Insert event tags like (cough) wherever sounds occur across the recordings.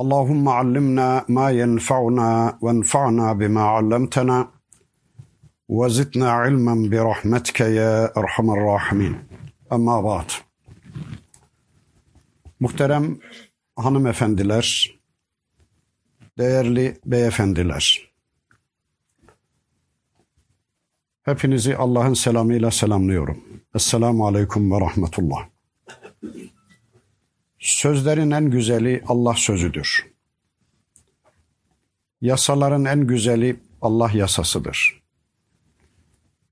اللهم علمنا ما ينفعنا وانفعنا بما علمتنا وزدنا علما برحمتك يا ارحم الراحمين. Ama ba'd. Muhterem hanımefendiler, değerli beyefendiler. Hepinizi Allah'ın selamıyla selamlıyorum. Esselamu Aleyküm ve Rahmetullah. Sözlerin en güzeli Allah sözüdür. Yasaların en güzeli Allah yasasıdır.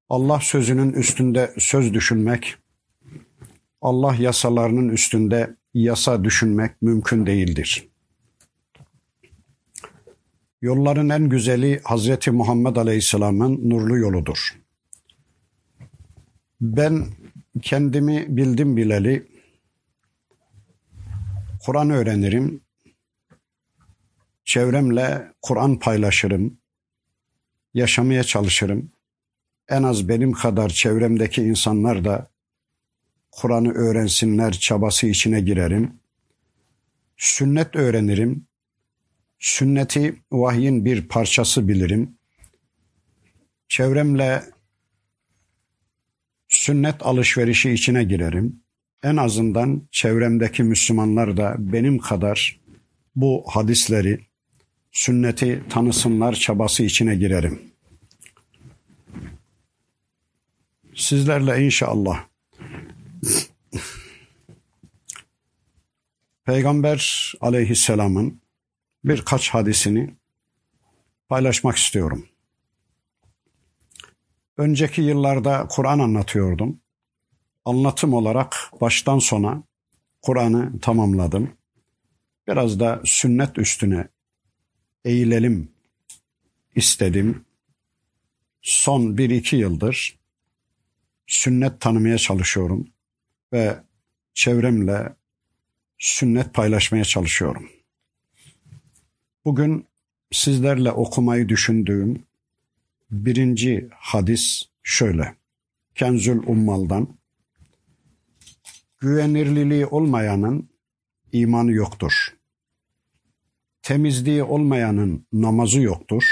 Allah sözünün üstünde söz düşünmek, Allah yasalarının üstünde yasa düşünmek mümkün değildir. Yolların en güzeli Hazreti Muhammed Aleyhisselam'ın nurlu yoludur. Ben kendimi bildim bileli Kur'an öğrenirim. Çevremle Kur'an paylaşırım. Yaşamaya çalışırım. En az benim kadar çevremdeki insanlar da Kur'an'ı öğrensinler çabası içine girerim. Sünnet öğrenirim. Sünneti vahyin bir parçası bilirim. Çevremle sünnet alışverişi içine girerim en azından çevremdeki Müslümanlar da benim kadar bu hadisleri, sünneti tanısınlar çabası içine girerim. Sizlerle inşallah Peygamber aleyhisselamın birkaç hadisini paylaşmak istiyorum. Önceki yıllarda Kur'an anlatıyordum anlatım olarak baştan sona Kur'an'ı tamamladım. Biraz da sünnet üstüne eğilelim istedim. Son bir iki yıldır sünnet tanımaya çalışıyorum ve çevremle sünnet paylaşmaya çalışıyorum. Bugün sizlerle okumayı düşündüğüm birinci hadis şöyle. Kenzül Ummal'dan güvenirliliği olmayanın imanı yoktur. Temizliği olmayanın namazı yoktur.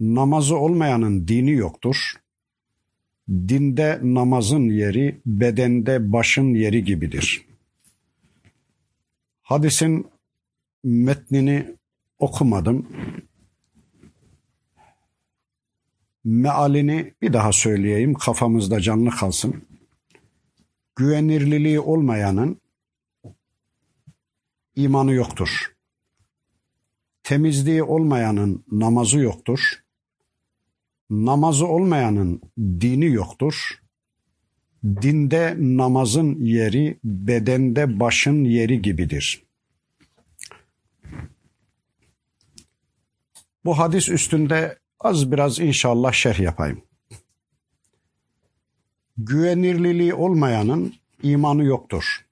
Namazı olmayanın dini yoktur. Dinde namazın yeri, bedende başın yeri gibidir. Hadisin metnini okumadım. Mealini bir daha söyleyeyim, kafamızda canlı kalsın güvenirliliği olmayanın imanı yoktur. Temizliği olmayanın namazı yoktur. Namazı olmayanın dini yoktur. Dinde namazın yeri bedende başın yeri gibidir. Bu hadis üstünde az biraz inşallah şerh yapayım güvenirliliği olmayanın imanı yoktur.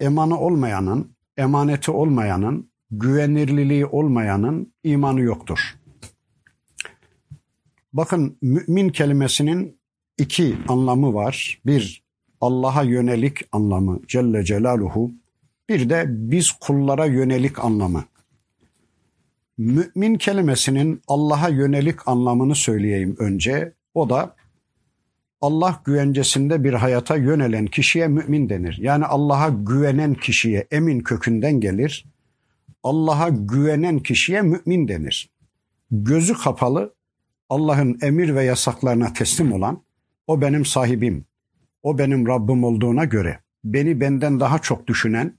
Emanı olmayanın, emaneti olmayanın, güvenirliliği olmayanın imanı yoktur. Bakın mümin kelimesinin iki anlamı var. Bir Allah'a yönelik anlamı Celle Celaluhu. Bir de biz kullara yönelik anlamı. Mümin kelimesinin Allah'a yönelik anlamını söyleyeyim önce. O da Allah güvencesinde bir hayata yönelen kişiye mümin denir. Yani Allah'a güvenen kişiye emin kökünden gelir. Allah'a güvenen kişiye mümin denir. Gözü kapalı Allah'ın emir ve yasaklarına teslim olan o benim sahibim, o benim Rabbim olduğuna göre beni benden daha çok düşünen,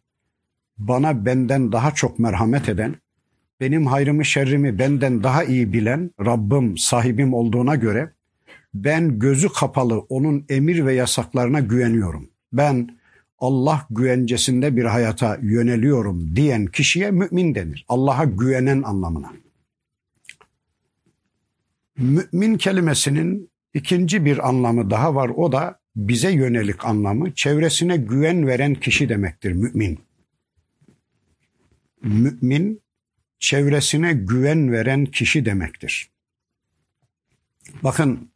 bana benden daha çok merhamet eden, benim hayrımı şerrimi benden daha iyi bilen Rabbim, sahibim olduğuna göre ben gözü kapalı onun emir ve yasaklarına güveniyorum. Ben Allah güvencesinde bir hayata yöneliyorum diyen kişiye mümin denir. Allah'a güvenen anlamına. Mümin kelimesinin ikinci bir anlamı daha var. O da bize yönelik anlamı. Çevresine güven veren kişi demektir mümin. Mümin çevresine güven veren kişi demektir. Bakın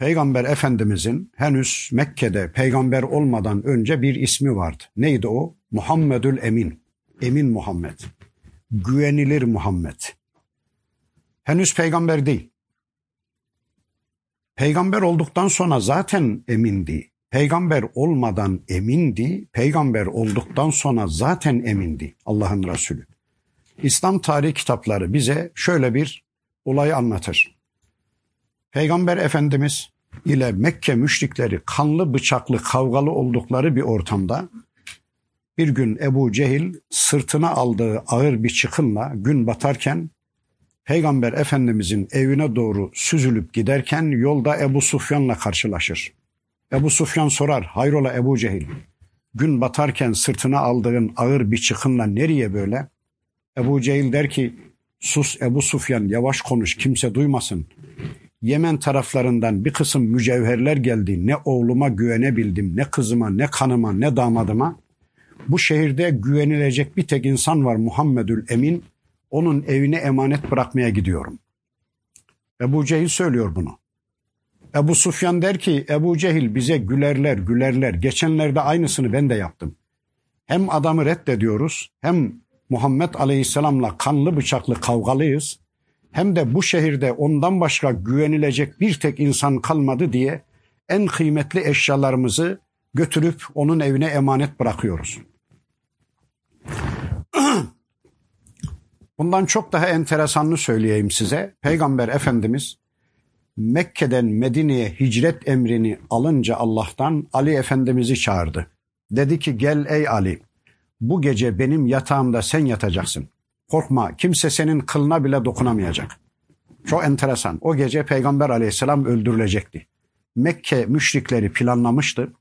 Peygamber Efendimizin henüz Mekke'de peygamber olmadan önce bir ismi vardı. Neydi o? Muhammedül Emin. Emin Muhammed. Güvenilir Muhammed. Henüz peygamber değil. Peygamber olduktan sonra zaten emindi. Peygamber olmadan emindi. Peygamber olduktan sonra zaten emindi Allah'ın Resulü. İslam tarih kitapları bize şöyle bir olayı anlatır. Peygamber Efendimiz ile Mekke müşrikleri kanlı bıçaklı kavgalı oldukları bir ortamda bir gün Ebu Cehil sırtına aldığı ağır bir çıkınla gün batarken Peygamber Efendimizin evine doğru süzülüp giderken yolda Ebu Sufyan'la karşılaşır. Ebu Sufyan sorar, hayrola Ebu Cehil, gün batarken sırtına aldığın ağır bir çıkınla nereye böyle? Ebu Cehil der ki, sus Ebu Sufyan yavaş konuş kimse duymasın. Yemen taraflarından bir kısım mücevherler geldi. Ne oğluma güvenebildim, ne kızıma, ne kanıma, ne damadıma. Bu şehirde güvenilecek bir tek insan var Muhammedül Emin. Onun evine emanet bırakmaya gidiyorum. Ebu Cehil söylüyor bunu. Ebu Sufyan der ki Ebu Cehil bize gülerler gülerler. Geçenlerde aynısını ben de yaptım. Hem adamı reddediyoruz hem Muhammed Aleyhisselam'la kanlı bıçaklı kavgalıyız hem de bu şehirde ondan başka güvenilecek bir tek insan kalmadı diye en kıymetli eşyalarımızı götürüp onun evine emanet bırakıyoruz. (clears throat) Bundan çok daha enteresanını söyleyeyim size. Peygamber Efendimiz Mekke'den Medine'ye hicret emrini alınca Allah'tan Ali Efendimiz'i çağırdı. Dedi ki gel ey Ali bu gece benim yatağımda sen yatacaksın. Korkma kimse senin kılına bile dokunamayacak. Çok enteresan. O gece Peygamber aleyhisselam öldürülecekti. Mekke müşrikleri planlamıştı.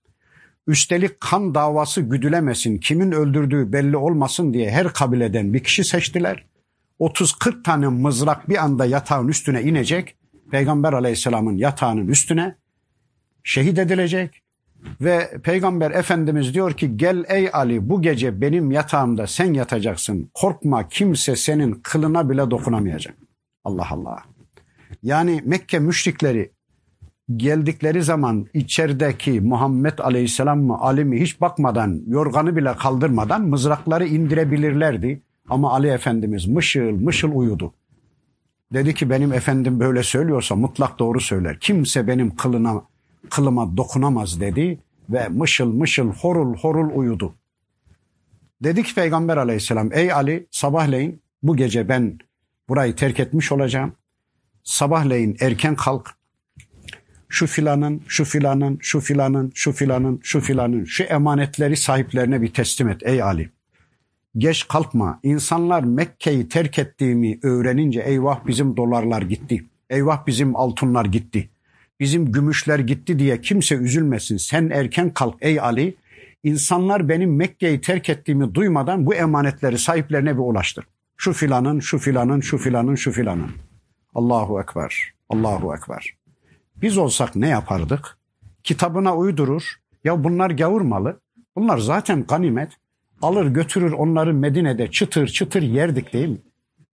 Üstelik kan davası güdülemesin, kimin öldürdüğü belli olmasın diye her kabileden bir kişi seçtiler. 30-40 tane mızrak bir anda yatağın üstüne inecek. Peygamber aleyhisselamın yatağının üstüne şehit edilecek. Ve Peygamber Efendimiz diyor ki gel ey Ali bu gece benim yatağımda sen yatacaksın. Korkma kimse senin kılına bile dokunamayacak. Allah Allah. Yani Mekke müşrikleri geldikleri zaman içerideki Muhammed Aleyhisselam mı Ali mi hiç bakmadan yorganı bile kaldırmadan mızrakları indirebilirlerdi. Ama Ali Efendimiz mışıl mışıl uyudu. Dedi ki benim efendim böyle söylüyorsa mutlak doğru söyler. Kimse benim kılına kılıma dokunamaz dedi ve mışıl mışıl horul horul uyudu. Dedi ki Peygamber aleyhisselam ey Ali sabahleyin bu gece ben burayı terk etmiş olacağım. Sabahleyin erken kalk. Şu filanın, şu filanın, şu filanın, şu filanın, şu filanın, şu emanetleri sahiplerine bir teslim et ey Ali. Geç kalkma. İnsanlar Mekke'yi terk ettiğimi öğrenince eyvah bizim dolarlar gitti. Eyvah bizim altınlar gitti bizim gümüşler gitti diye kimse üzülmesin. Sen erken kalk ey Ali. İnsanlar benim Mekke'yi terk ettiğimi duymadan bu emanetleri sahiplerine bir ulaştır. Şu filanın, şu filanın, şu filanın, şu filanın. Allahu Ekber, Allahu Ekber. Biz olsak ne yapardık? Kitabına uydurur. Ya bunlar gavur malı. Bunlar zaten ganimet. Alır götürür onları Medine'de çıtır çıtır yerdik değil mi?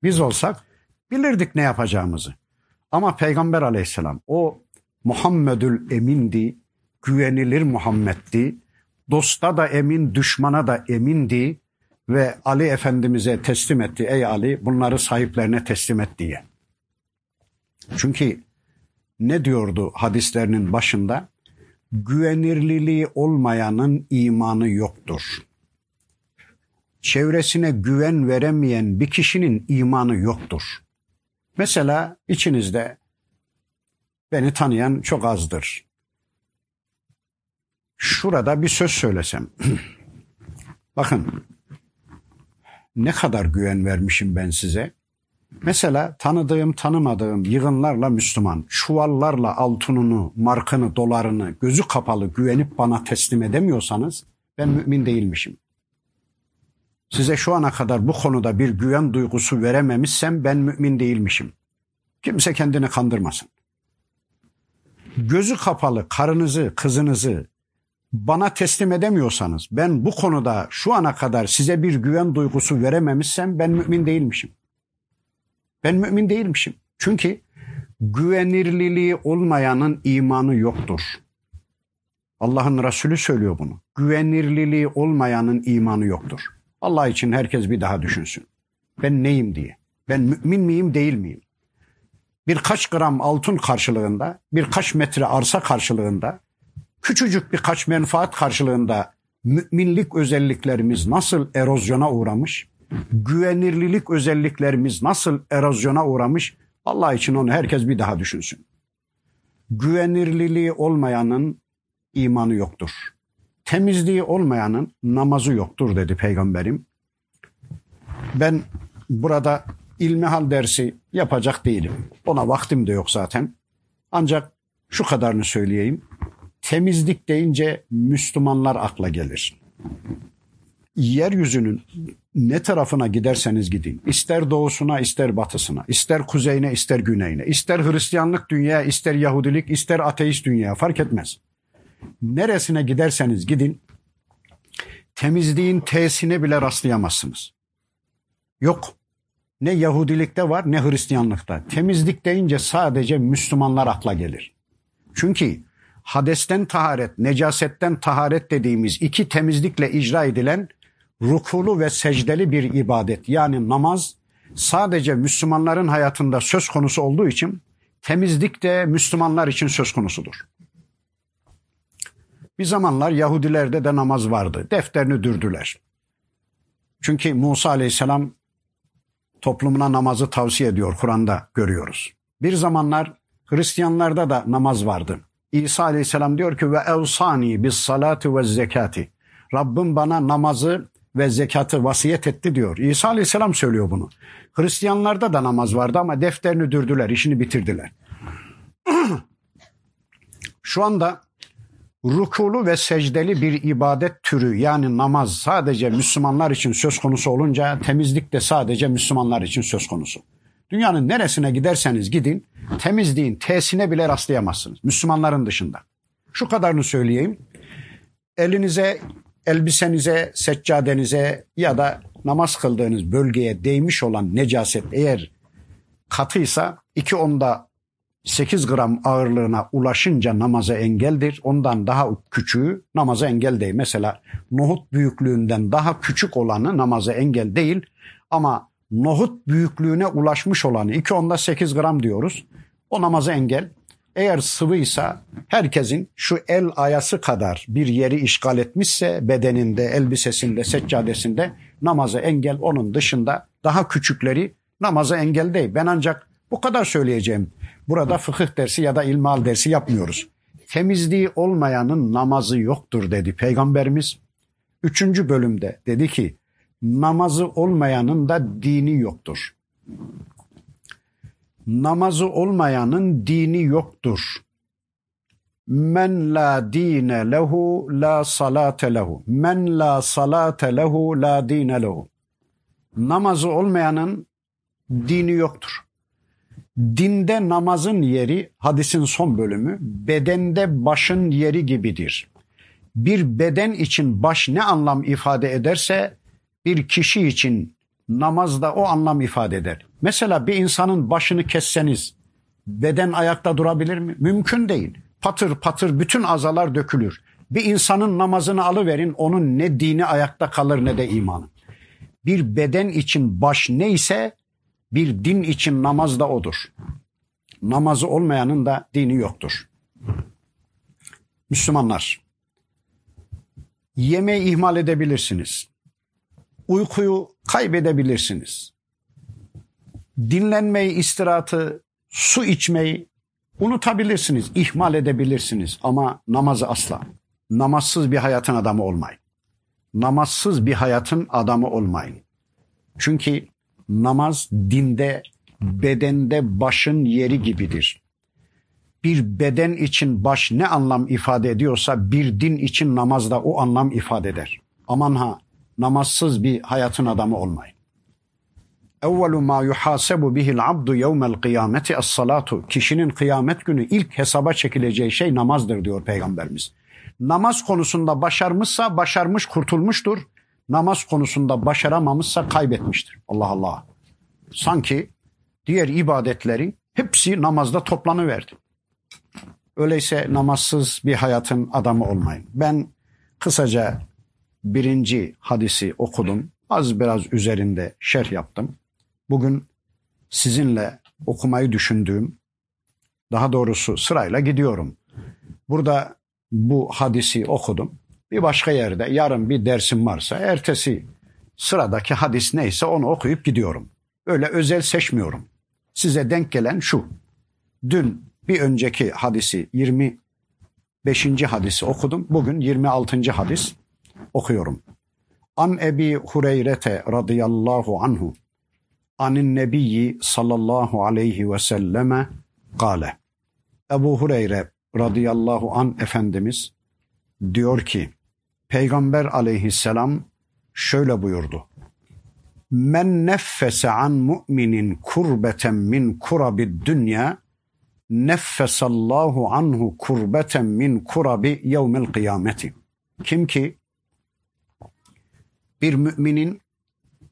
Biz olsak bilirdik ne yapacağımızı. Ama Peygamber aleyhisselam o Muhammedül Emin'di, güvenilir Muhammed'di. Dosta da emin, düşmana da emindi ve Ali Efendimiz'e teslim etti. Ey Ali bunları sahiplerine teslim et diye. Çünkü ne diyordu hadislerinin başında? Güvenirliliği olmayanın imanı yoktur. Çevresine güven veremeyen bir kişinin imanı yoktur. Mesela içinizde Beni tanıyan çok azdır. Şurada bir söz söylesem. (clears throat) Bakın ne kadar güven vermişim ben size. Mesela tanıdığım tanımadığım yığınlarla Müslüman, çuvallarla altınını, markını, dolarını gözü kapalı güvenip bana teslim edemiyorsanız ben mümin değilmişim. Size şu ana kadar bu konuda bir güven duygusu verememişsem ben mümin değilmişim. Kimse kendini kandırmasın. Gözü kapalı karınızı, kızınızı bana teslim edemiyorsanız, ben bu konuda şu ana kadar size bir güven duygusu verememişsem ben mümin değilmişim. Ben mümin değilmişim. Çünkü güvenirliliği olmayanın imanı yoktur. Allah'ın Resulü söylüyor bunu. Güvenirliliği olmayanın imanı yoktur. Allah için herkes bir daha düşünsün. Ben neyim diye. Ben mümin miyim değil miyim? Birkaç gram altın karşılığında, birkaç metre arsa karşılığında, küçücük birkaç menfaat karşılığında müminlik özelliklerimiz nasıl erozyona uğramış? Güvenirlilik özelliklerimiz nasıl erozyona uğramış? Allah için onu herkes bir daha düşünsün. Güvenirliliği olmayanın imanı yoktur. Temizliği olmayanın namazı yoktur dedi peygamberim. Ben burada ilmihal dersi yapacak değilim. Ona vaktim de yok zaten. Ancak şu kadarını söyleyeyim. Temizlik deyince Müslümanlar akla gelir. Yeryüzünün ne tarafına giderseniz gidin, ister doğusuna, ister batısına, ister kuzeyine, ister güneyine, ister Hristiyanlık dünya, ister Yahudilik, ister ateist dünya fark etmez. Neresine giderseniz gidin, temizliğin T'sine bile rastlayamazsınız. Yok. Ne Yahudilikte var ne Hristiyanlıkta. Temizlik deyince sadece Müslümanlar akla gelir. Çünkü hadesten taharet, necasetten taharet dediğimiz iki temizlikle icra edilen rukulu ve secdeli bir ibadet yani namaz sadece Müslümanların hayatında söz konusu olduğu için temizlik de Müslümanlar için söz konusudur. Bir zamanlar Yahudilerde de namaz vardı. Defterini dürdüler. Çünkü Musa aleyhisselam toplumuna namazı tavsiye ediyor. Kur'an'da görüyoruz. Bir zamanlar Hristiyanlarda da namaz vardı. İsa aleyhisselam diyor ki ve evsani bis salati ve zekati. Rabbim bana namazı ve zekatı vasiyet etti diyor. İsa aleyhisselam söylüyor bunu. Hristiyanlarda da namaz vardı ama defterini dürdüler, işini bitirdiler. (clears throat) Şu anda rukulu ve secdeli bir ibadet türü yani namaz sadece Müslümanlar için söz konusu olunca temizlik de sadece Müslümanlar için söz konusu. Dünyanın neresine giderseniz gidin temizliğin tesine bile rastlayamazsınız Müslümanların dışında. Şu kadarını söyleyeyim. Elinize, elbisenize, seccadenize ya da namaz kıldığınız bölgeye değmiş olan necaset eğer katıysa iki onda 8 gram ağırlığına ulaşınca namaza engeldir. Ondan daha küçüğü namaza engel değil. Mesela nohut büyüklüğünden daha küçük olanı namaza engel değil. Ama nohut büyüklüğüne ulaşmış olanı 2 onda 8 gram diyoruz. O namaza engel. Eğer sıvıysa herkesin şu el ayası kadar bir yeri işgal etmişse bedeninde, elbisesinde, seccadesinde namaza engel. Onun dışında daha küçükleri namaza engel değil. Ben ancak bu kadar söyleyeceğim. Burada fıkıh dersi ya da ilmal dersi yapmıyoruz. Temizliği olmayanın namazı yoktur dedi Peygamberimiz. Üçüncü bölümde dedi ki namazı olmayanın da dini yoktur. Namazı olmayanın dini yoktur. Men la dine lehu la salate lehu. Men la salate lehu la dine lehu. Namazı olmayanın dini yoktur. Dinde namazın yeri hadisin son bölümü bedende başın yeri gibidir. Bir beden için baş ne anlam ifade ederse bir kişi için namaz da o anlam ifade eder. Mesela bir insanın başını kesseniz beden ayakta durabilir mi? Mümkün değil. Patır patır bütün azalar dökülür. Bir insanın namazını alıverin onun ne dini ayakta kalır ne de imanı. Bir beden için baş neyse bir din için namaz da odur. Namazı olmayanın da dini yoktur. Müslümanlar, yemeği ihmal edebilirsiniz. Uykuyu kaybedebilirsiniz. Dinlenmeyi, istirahatı, su içmeyi unutabilirsiniz, ihmal edebilirsiniz ama namazı asla. Namazsız bir hayatın adamı olmayın. Namazsız bir hayatın adamı olmayın. Çünkü namaz dinde, bedende başın yeri gibidir. bir beden için baş ne anlam ifade ediyorsa bir din için namaz da o anlam ifade eder. Aman ha namazsız bir hayatın adamı olmayın. Evvelu ma yuhasebu bihil abdu yevmel kıyameti es salatu. Kişinin kıyamet günü ilk hesaba çekileceği şey namazdır diyor Peygamberimiz. Namaz konusunda başarmışsa başarmış kurtulmuştur. Namaz konusunda başaramamışsa kaybetmiştir. Allah Allah. Sanki diğer ibadetleri hepsi namazda toplanıverdi. Öyleyse namazsız bir hayatın adamı olmayın. Ben kısaca birinci hadisi okudum. Az biraz üzerinde şerh yaptım. Bugün sizinle okumayı düşündüğüm, daha doğrusu sırayla gidiyorum. Burada bu hadisi okudum. Bir başka yerde yarın bir dersim varsa ertesi sıradaki hadis neyse onu okuyup gidiyorum. Öyle özel seçmiyorum. Size denk gelen şu. Dün bir önceki hadisi 25. hadisi okudum. Bugün 26. hadis okuyorum. An Ebi Hureyrete radıyallahu anhu anin nebiyyi sallallahu aleyhi ve selleme gale. Ebu Hureyre radıyallahu an Efendimiz diyor ki Peygamber aleyhisselam şöyle buyurdu. Men neffese an mu'minin kurbeten min kurabid dünya neffesallahu anhu kurbeten min kurabi yevmil kıyameti. Kim ki bir müminin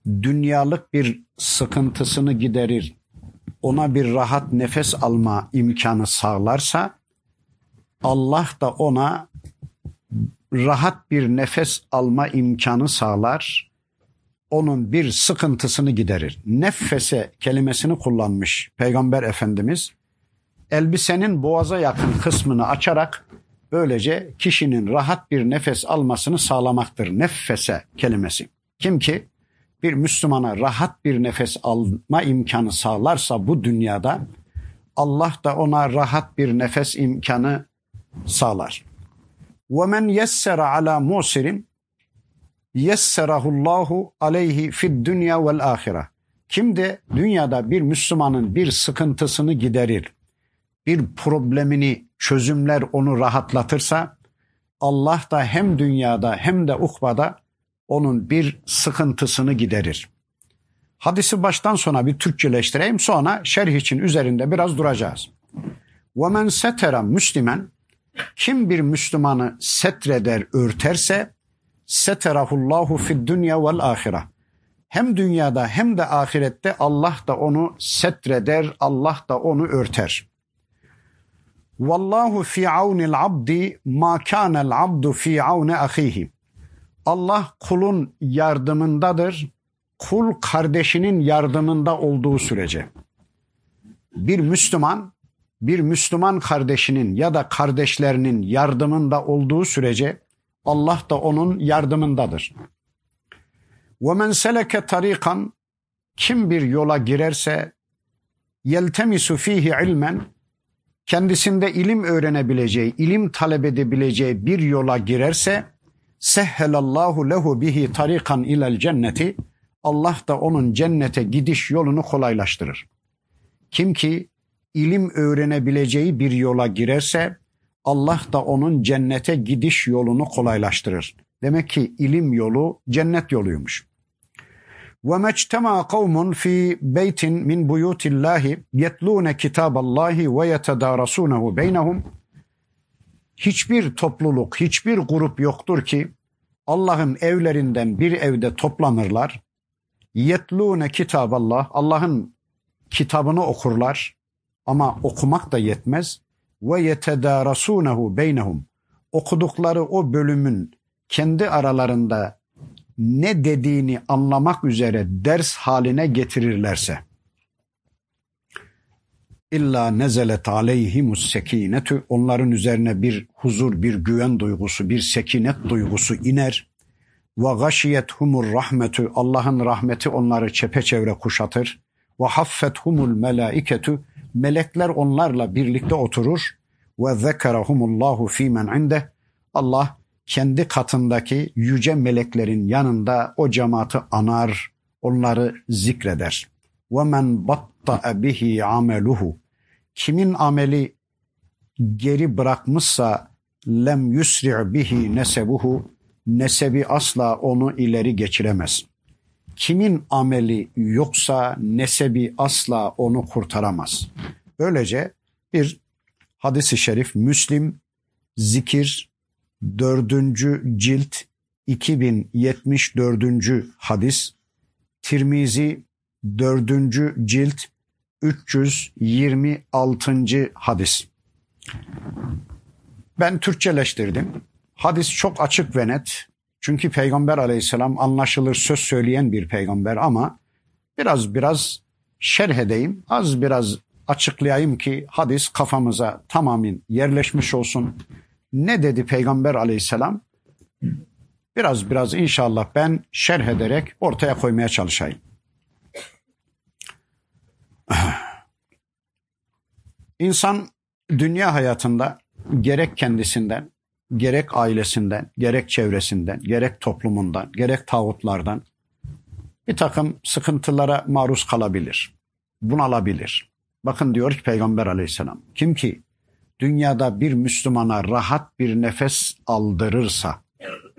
dünyalık bir sıkıntısını giderir, ona bir rahat nefes alma imkanı sağlarsa Allah da ona rahat bir nefes alma imkanı sağlar. Onun bir sıkıntısını giderir. Nefese kelimesini kullanmış Peygamber Efendimiz. Elbisenin boğaza yakın kısmını açarak böylece kişinin rahat bir nefes almasını sağlamaktır. Nefese kelimesi. Kim ki bir Müslümana rahat bir nefes alma imkanı sağlarsa bu dünyada Allah da ona rahat bir nefes imkanı sağlar. وَمَنْ يَسَّرَ عَلَى مُوسِرٍ يَسَّرَهُ اللّٰهُ عَلَيْهِ فِي الدُّنْيَا وَالْآخِرَةِ Kim de dünyada bir Müslümanın bir sıkıntısını giderir, bir problemini çözümler onu rahatlatırsa Allah da hem dünyada hem de ukbada onun bir sıkıntısını giderir. Hadisi baştan sona bir Türkçeleştireyim sonra şerh için üzerinde biraz duracağız. وَمَنْ سَتَرَ Müslüman kim bir Müslümanı setreder, örterse seterahullahu fid dünya vel ahire. Hem dünyada hem de ahirette Allah da onu setreder, Allah da onu örter. Vallahu fi aunil abdi ma kana'l abdu fi auni ahihi. Allah kulun yardımındadır. Kul kardeşinin yardımında olduğu sürece. Bir Müslüman bir Müslüman kardeşinin ya da kardeşlerinin yardımında olduğu sürece Allah da onun yardımındadır. وَمَنْ سَلَكَ tarikan Kim bir yola girerse yeltemisu fihi ilmen kendisinde ilim öğrenebileceği, ilim talep edebileceği bir yola girerse sehhelallahu lehu bihi tarikan ilel cenneti Allah da onun cennete gidiş yolunu kolaylaştırır. Kim ki ilim öğrenebileceği bir yola girerse Allah da onun cennete gidiş yolunu kolaylaştırır. Demek ki ilim yolu cennet yoluymuş. Ve mectema kavmun fi beytin min buyutillahi yetlune kitaballahi ve yetedarasunehu beynehum. Hiçbir topluluk, hiçbir grup yoktur ki Allah'ın evlerinden bir evde toplanırlar. Yetlune kitaballah, Allah'ın kitabını okurlar ama okumak da yetmez. Ve yetedârasûnehu beynehum. Okudukları o bölümün kendi aralarında ne dediğini anlamak üzere ders haline getirirlerse. İlla nezelet aleyhimus sekinetu onların üzerine bir huzur, bir güven duygusu, bir sekinet duygusu iner. Ve gashiyet humur rahmetu Allah'ın rahmeti onları çepeçevre kuşatır. Ve haffet humul melaiketu melekler onlarla birlikte oturur ve zekerahumullahu fimen inde Allah kendi katındaki yüce meleklerin yanında o cemaati anar, onları zikreder. Ve men batta'a bihi ameluhu kimin ameli geri bırakmışsa lem yusri' bihi nesebuhu nesebi asla onu ileri geçiremez. Kimin ameli yoksa nesebi asla onu kurtaramaz. Böylece bir hadisi şerif Müslim zikir dördüncü cilt 2074. hadis Tirmizi dördüncü cilt 326. hadis. Ben Türkçeleştirdim. Hadis çok açık ve net. Çünkü Peygamber aleyhisselam anlaşılır söz söyleyen bir peygamber ama biraz biraz şerh edeyim. Az biraz açıklayayım ki hadis kafamıza tamamen yerleşmiş olsun. Ne dedi Peygamber aleyhisselam? Biraz biraz inşallah ben şerh ederek ortaya koymaya çalışayım. İnsan dünya hayatında gerek kendisinden, gerek ailesinden, gerek çevresinden, gerek toplumundan, gerek tağutlardan bir takım sıkıntılara maruz kalabilir. Bunalabilir. Bakın diyor ki Peygamber aleyhisselam, kim ki dünyada bir Müslümana rahat bir nefes aldırırsa,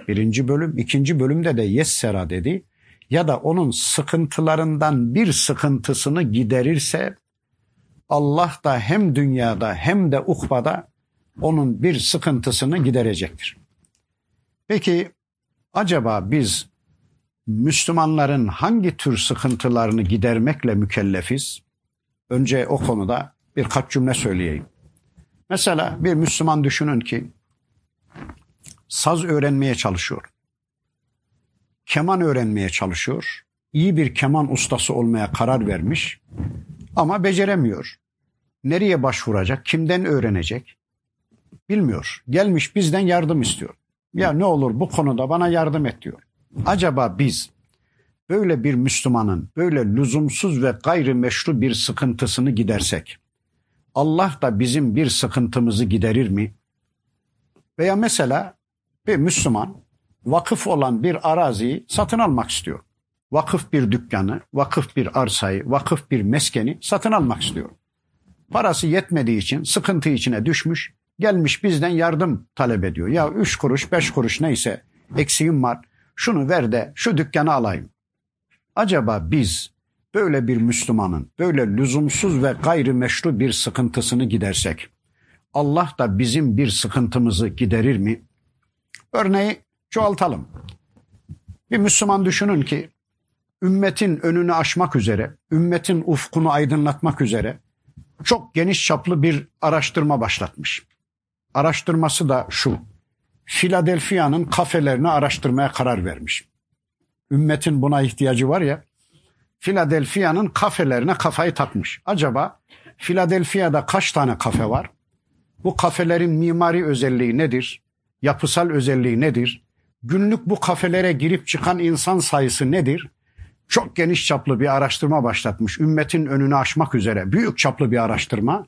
birinci bölüm, ikinci bölümde de yessera dedi, ya da onun sıkıntılarından bir sıkıntısını giderirse Allah da hem dünyada hem de ukbada onun bir sıkıntısını giderecektir. Peki acaba biz Müslümanların hangi tür sıkıntılarını gidermekle mükellefiz? Önce o konuda birkaç cümle söyleyeyim. Mesela bir Müslüman düşünün ki saz öğrenmeye çalışıyor. Keman öğrenmeye çalışıyor. İyi bir keman ustası olmaya karar vermiş ama beceremiyor. Nereye başvuracak? Kimden öğrenecek? Bilmiyor. Gelmiş bizden yardım istiyor. Ya ne olur bu konuda bana yardım et diyor. Acaba biz böyle bir Müslümanın böyle lüzumsuz ve gayrimeşru bir sıkıntısını gidersek Allah da bizim bir sıkıntımızı giderir mi? Veya mesela bir Müslüman vakıf olan bir araziyi satın almak istiyor. Vakıf bir dükkanı, vakıf bir arsayı, vakıf bir meskeni satın almak istiyor. Parası yetmediği için sıkıntı içine düşmüş, gelmiş bizden yardım talep ediyor. Ya üç kuruş, beş kuruş neyse eksiğim var, şunu ver de şu dükkanı alayım. Acaba biz böyle bir Müslümanın böyle lüzumsuz ve gayrimeşru bir sıkıntısını gidersek Allah da bizim bir sıkıntımızı giderir mi? Örneği çoğaltalım. Bir Müslüman düşünün ki ümmetin önünü aşmak üzere, ümmetin ufkunu aydınlatmak üzere çok geniş çaplı bir araştırma başlatmış. Araştırması da şu. Philadelphia'nın kafelerini araştırmaya karar vermiş. Ümmetin buna ihtiyacı var ya. Philadelphia'nın kafelerine kafayı takmış. Acaba Philadelphia'da kaç tane kafe var? Bu kafelerin mimari özelliği nedir? Yapısal özelliği nedir? Günlük bu kafelere girip çıkan insan sayısı nedir? Çok geniş çaplı bir araştırma başlatmış. Ümmetin önünü aşmak üzere büyük çaplı bir araştırma.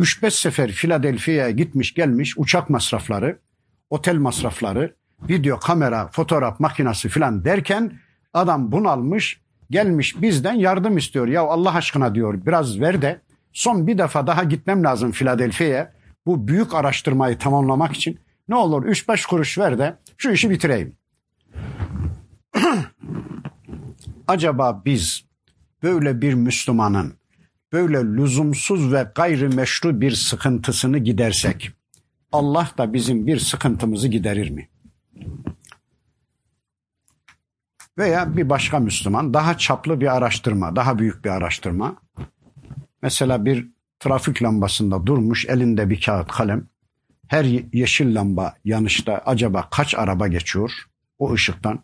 3-5 sefer Philadelphia'ya gitmiş gelmiş uçak masrafları, otel masrafları, video kamera, fotoğraf makinesi filan derken adam bunalmış gelmiş bizden yardım istiyor. Ya Allah aşkına diyor biraz ver de son bir defa daha gitmem lazım Philadelphia'ya. Bu büyük araştırmayı tamamlamak için ne olur 3-5 kuruş ver de şu işi bitireyim. (clears throat) Acaba biz böyle bir Müslümanın böyle lüzumsuz ve gayrimeşru bir sıkıntısını gidersek Allah da bizim bir sıkıntımızı giderir mi? Veya bir başka Müslüman daha çaplı bir araştırma, daha büyük bir araştırma. Mesela bir trafik lambasında durmuş elinde bir kağıt kalem. Her yeşil lamba yanışta acaba kaç araba geçiyor o ışıktan?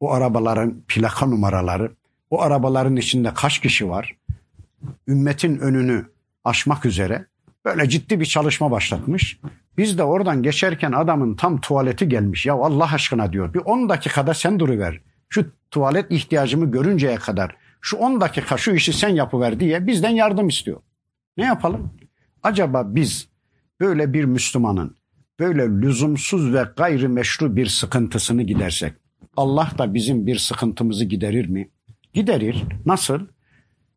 O arabaların plaka numaraları, o arabaların içinde kaç kişi var? Ümmetin önünü aşmak üzere böyle ciddi bir çalışma başlatmış. Biz de oradan geçerken adamın tam tuvaleti gelmiş. Ya Allah aşkına diyor bir 10 dakikada sen duruver. Şu tuvalet ihtiyacımı görünceye kadar şu 10 dakika şu işi sen yapıver diye bizden yardım istiyor. Ne yapalım? Acaba biz böyle bir Müslümanın böyle lüzumsuz ve gayrimeşru bir sıkıntısını gidersek Allah da bizim bir sıkıntımızı giderir mi? Giderir. Nasıl?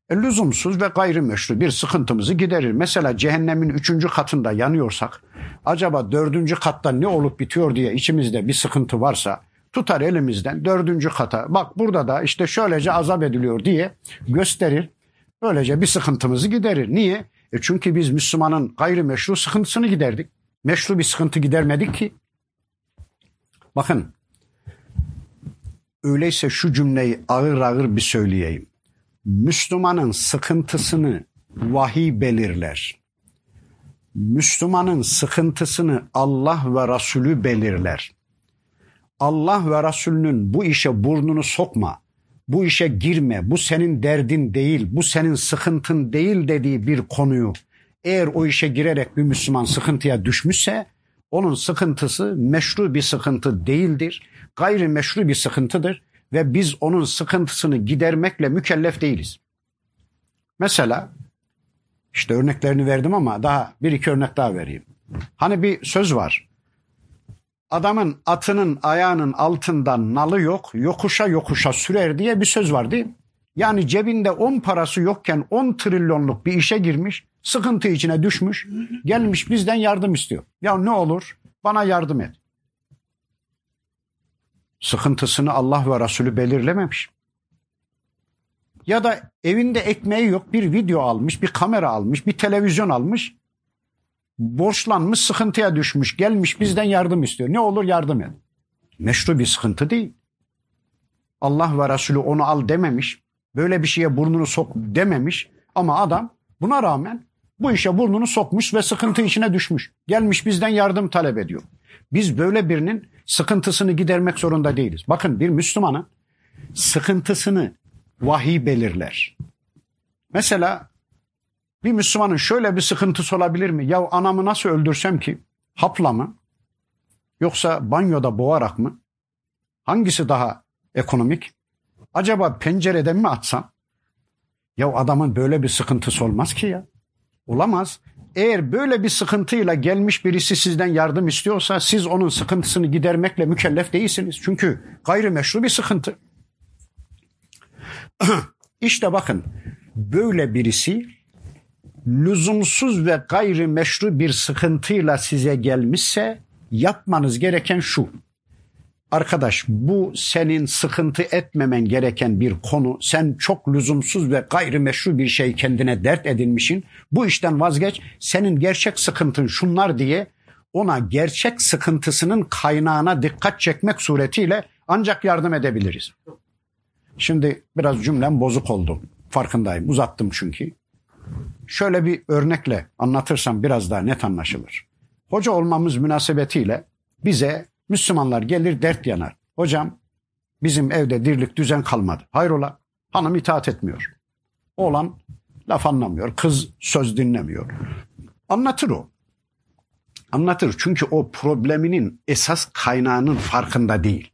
E, lüzumsuz ve gayrimeşru bir sıkıntımızı giderir. Mesela cehennemin üçüncü katında yanıyorsak acaba dördüncü katta ne olup bitiyor diye içimizde bir sıkıntı varsa tutar elimizden dördüncü kata bak burada da işte şöylece azap ediliyor diye gösterir. Böylece bir sıkıntımızı giderir. Niye? E çünkü biz Müslümanın gayrimeşru sıkıntısını giderdik. Meşru bir sıkıntı gidermedik ki. Bakın öyleyse şu cümleyi ağır ağır bir söyleyeyim. Müslümanın sıkıntısını vahiy belirler. Müslümanın sıkıntısını Allah ve Resulü belirler. Allah ve Resulünün bu işe burnunu sokma, bu işe girme, bu senin derdin değil, bu senin sıkıntın değil dediği bir konuyu eğer o işe girerek bir Müslüman sıkıntıya düşmüşse onun sıkıntısı meşru bir sıkıntı değildir. Gayri meşru bir sıkıntıdır ve biz onun sıkıntısını gidermekle mükellef değiliz. Mesela işte örneklerini verdim ama daha bir iki örnek daha vereyim. Hani bir söz var. Adamın atının ayağının altından nalı yok, yokuşa yokuşa sürer diye bir söz var değil mi? Yani cebinde 10 parası yokken 10 trilyonluk bir işe girmiş, sıkıntı içine düşmüş, gelmiş bizden yardım istiyor. Ya ne olur bana yardım et. Sıkıntısını Allah ve Resulü belirlememiş. Ya da evinde ekmeği yok bir video almış, bir kamera almış, bir televizyon almış. Borçlanmış, sıkıntıya düşmüş, gelmiş bizden yardım istiyor. Ne olur yardım et. Meşru bir sıkıntı değil. Allah ve Resulü onu al dememiş. Böyle bir şeye burnunu sok dememiş. Ama adam buna rağmen bu işe burnunu sokmuş ve sıkıntı içine düşmüş. Gelmiş bizden yardım talep ediyor. Biz böyle birinin sıkıntısını gidermek zorunda değiliz. Bakın bir Müslümanın sıkıntısını vahiy belirler. Mesela bir Müslümanın şöyle bir sıkıntısı olabilir mi? Ya anamı nasıl öldürsem ki? Hapla mı? Yoksa banyoda boğarak mı? Hangisi daha ekonomik? Acaba pencereden mi atsam? Ya adamın böyle bir sıkıntısı olmaz ki ya. Olamaz. Eğer böyle bir sıkıntıyla gelmiş birisi sizden yardım istiyorsa siz onun sıkıntısını gidermekle mükellef değilsiniz. Çünkü gayrimeşru bir sıkıntı. (clears throat) İşte bakın böyle birisi lüzumsuz ve gayrimeşru bir sıkıntıyla size gelmişse yapmanız gereken şu. Arkadaş bu senin sıkıntı etmemen gereken bir konu. Sen çok lüzumsuz ve gayrimeşru bir şey kendine dert edinmişsin. Bu işten vazgeç. Senin gerçek sıkıntın şunlar diye ona gerçek sıkıntısının kaynağına dikkat çekmek suretiyle ancak yardım edebiliriz. Şimdi biraz cümlem bozuk oldu. Farkındayım. Uzattım çünkü. Şöyle bir örnekle anlatırsam biraz daha net anlaşılır. Hoca olmamız münasebetiyle bize Müslümanlar gelir dert yanar. Hocam bizim evde dirlik düzen kalmadı. Hayrola hanım itaat etmiyor. Oğlan laf anlamıyor. Kız söz dinlemiyor. Anlatır o. Anlatır çünkü o probleminin esas kaynağının farkında değil.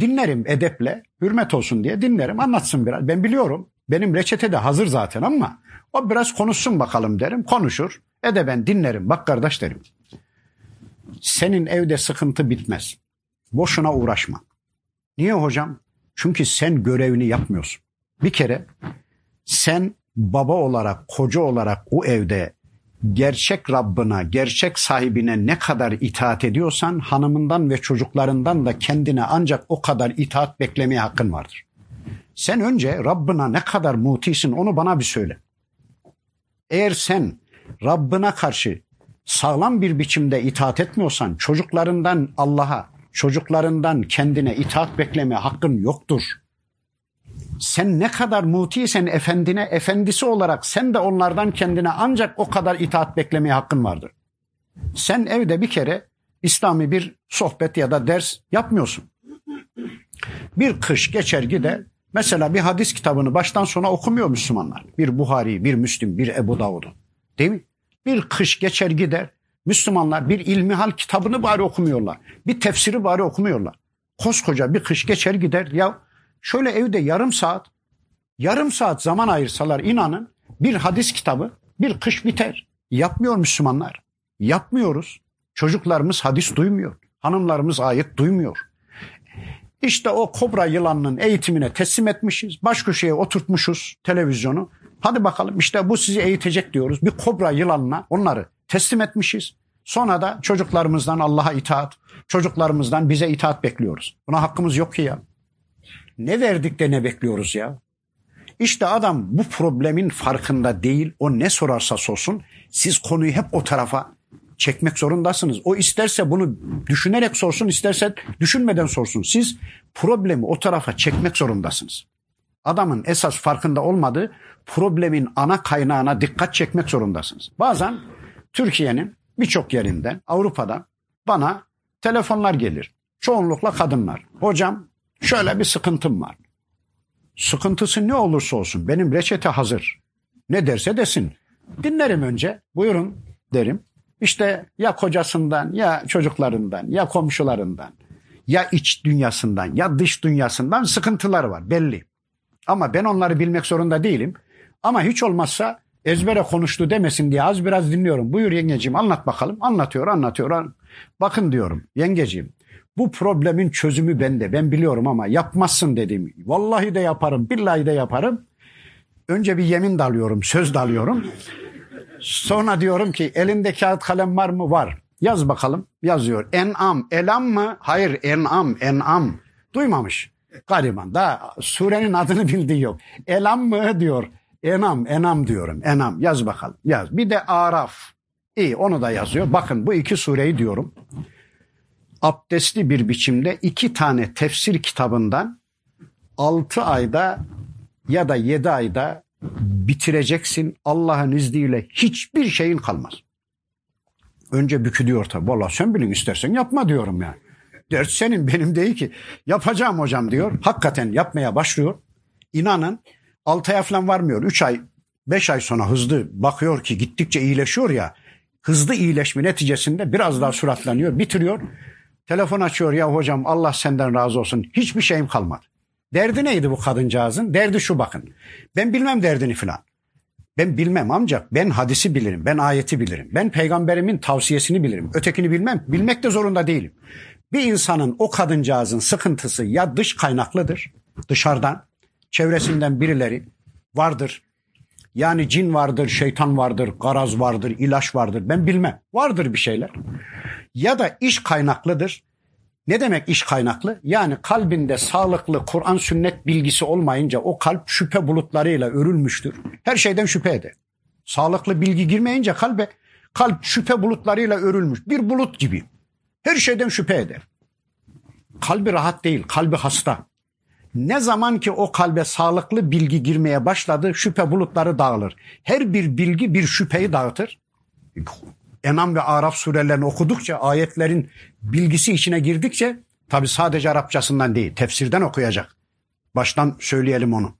Dinlerim edeple, hürmet olsun diye dinlerim, anlatsın biraz. Ben biliyorum, benim reçete de hazır zaten ama o biraz konuşsun bakalım derim, konuşur. Edeben dinlerim, bak kardeş derim. Senin evde sıkıntı bitmez. Boşuna uğraşma. Niye hocam? Çünkü sen görevini yapmıyorsun. Bir kere sen baba olarak, koca olarak o evde gerçek Rabbına, gerçek sahibine ne kadar itaat ediyorsan hanımından ve çocuklarından da kendine ancak o kadar itaat beklemeye hakkın vardır. Sen önce Rabbına ne kadar mutisin onu bana bir söyle. Eğer sen Rabbına karşı sağlam bir biçimde itaat etmiyorsan çocuklarından Allah'a, çocuklarından kendine itaat bekleme hakkın yoktur. Sen ne kadar mutiysen efendine, efendisi olarak sen de onlardan kendine ancak o kadar itaat beklemeye hakkın vardır. Sen evde bir kere İslami bir sohbet ya da ders yapmıyorsun. Bir kış geçer gider. Mesela bir hadis kitabını baştan sona okumuyor Müslümanlar. Bir Buhari, bir Müslim, bir Ebu Davud'u. Değil mi? Bir kış geçer gider. Müslümanlar bir ilmihal kitabını bari okumuyorlar. Bir tefsiri bari okumuyorlar. Koskoca bir kış geçer gider. Ya şöyle evde yarım saat, yarım saat zaman ayırsalar inanın bir hadis kitabı bir kış biter. Yapmıyor Müslümanlar. Yapmıyoruz. Çocuklarımız hadis duymuyor. Hanımlarımız ayet duymuyor. İşte o kobra yılanının eğitimine teslim etmişiz. Baş köşeye oturtmuşuz televizyonu. Hadi bakalım işte bu sizi eğitecek diyoruz. Bir kobra yılanına onları teslim etmişiz. Sonra da çocuklarımızdan Allah'a itaat, çocuklarımızdan bize itaat bekliyoruz. Buna hakkımız yok ki ya. Ne verdik de ne bekliyoruz ya? İşte adam bu problemin farkında değil. O ne sorarsa sorsun siz konuyu hep o tarafa çekmek zorundasınız. O isterse bunu düşünerek sorsun, isterse düşünmeden sorsun. Siz problemi o tarafa çekmek zorundasınız. Adamın esas farkında olmadığı problemin ana kaynağına dikkat çekmek zorundasınız. Bazen Türkiye'nin birçok yerinden, Avrupa'dan bana telefonlar gelir. Çoğunlukla kadınlar. Hocam şöyle bir sıkıntım var. Sıkıntısı ne olursa olsun benim reçete hazır. Ne derse desin. Dinlerim önce. Buyurun derim. İşte ya kocasından ya çocuklarından ya komşularından ya iç dünyasından ya dış dünyasından sıkıntılar var belli. Ama ben onları bilmek zorunda değilim. Ama hiç olmazsa ezbere konuştu demesin diye az biraz dinliyorum. Buyur yengeciğim anlat bakalım. Anlatıyor anlatıyor. Bakın diyorum yengeciğim bu problemin çözümü bende. Ben biliyorum ama yapmazsın dedim. Vallahi de yaparım, billahi de yaparım. Önce bir yemin dalıyorum, söz dalıyorum. Sonra diyorum ki elinde kağıt kalem var mı? Var. Yaz bakalım. Yazıyor. En'am. Elam mı? Hayır en'am. En'am. Duymamış. Gariban. Daha surenin adını bildiği yok. Elam mı diyor. Enam. Enam diyorum. Enam. Yaz bakalım. Yaz. Bir de Araf. İyi onu da yazıyor. Bakın bu iki sureyi diyorum. Abdestli bir biçimde iki tane tefsir kitabından altı ayda ya da yedi ayda bitireceksin. Allah'ın izniyle hiçbir şeyin kalmaz. Önce bükülüyor tabi. Valla sen bilin istersen yapma diyorum yani. Dert senin benim değil ki. Yapacağım hocam diyor. Hakikaten yapmaya başlıyor. İnanın 6 ay falan varmıyor. 3 ay 5 ay sonra hızlı bakıyor ki gittikçe iyileşiyor ya. Hızlı iyileşme neticesinde biraz daha süratlanıyor. Bitiriyor. Telefon açıyor ya hocam Allah senden razı olsun. Hiçbir şeyim kalmadı. Derdi neydi bu kadıncağızın? Derdi şu bakın. Ben bilmem derdini filan. Ben bilmem ancak ben hadisi bilirim, ben ayeti bilirim. Ben peygamberimin tavsiyesini bilirim. Ötekini bilmem. Bilmek de zorunda değilim. Bir insanın o kadıncağızın sıkıntısı ya dış kaynaklıdır, dışarıdan, çevresinden birileri vardır. Yani cin vardır, şeytan vardır, garaz vardır, ilaç vardır. Ben bilmem. Vardır bir şeyler. Ya da iş kaynaklıdır. Ne demek iş kaynaklı? Yani kalbinde sağlıklı Kur'an sünnet bilgisi olmayınca o kalp şüphe bulutlarıyla örülmüştür. Her şeyden şüphe eder. Sağlıklı bilgi girmeyince kalbe kalp şüphe bulutlarıyla örülmüş. Bir bulut gibi. Her şeyden şüphe eder. Kalbi rahat değil, kalbi hasta. Ne zaman ki o kalbe sağlıklı bilgi girmeye başladı şüphe bulutları dağılır. Her bir bilgi bir şüpheyi dağıtır. Enam ve Araf surelerini okudukça, ayetlerin bilgisi içine girdikçe, tabi sadece Arapçasından değil, tefsirden okuyacak. Baştan söyleyelim onu.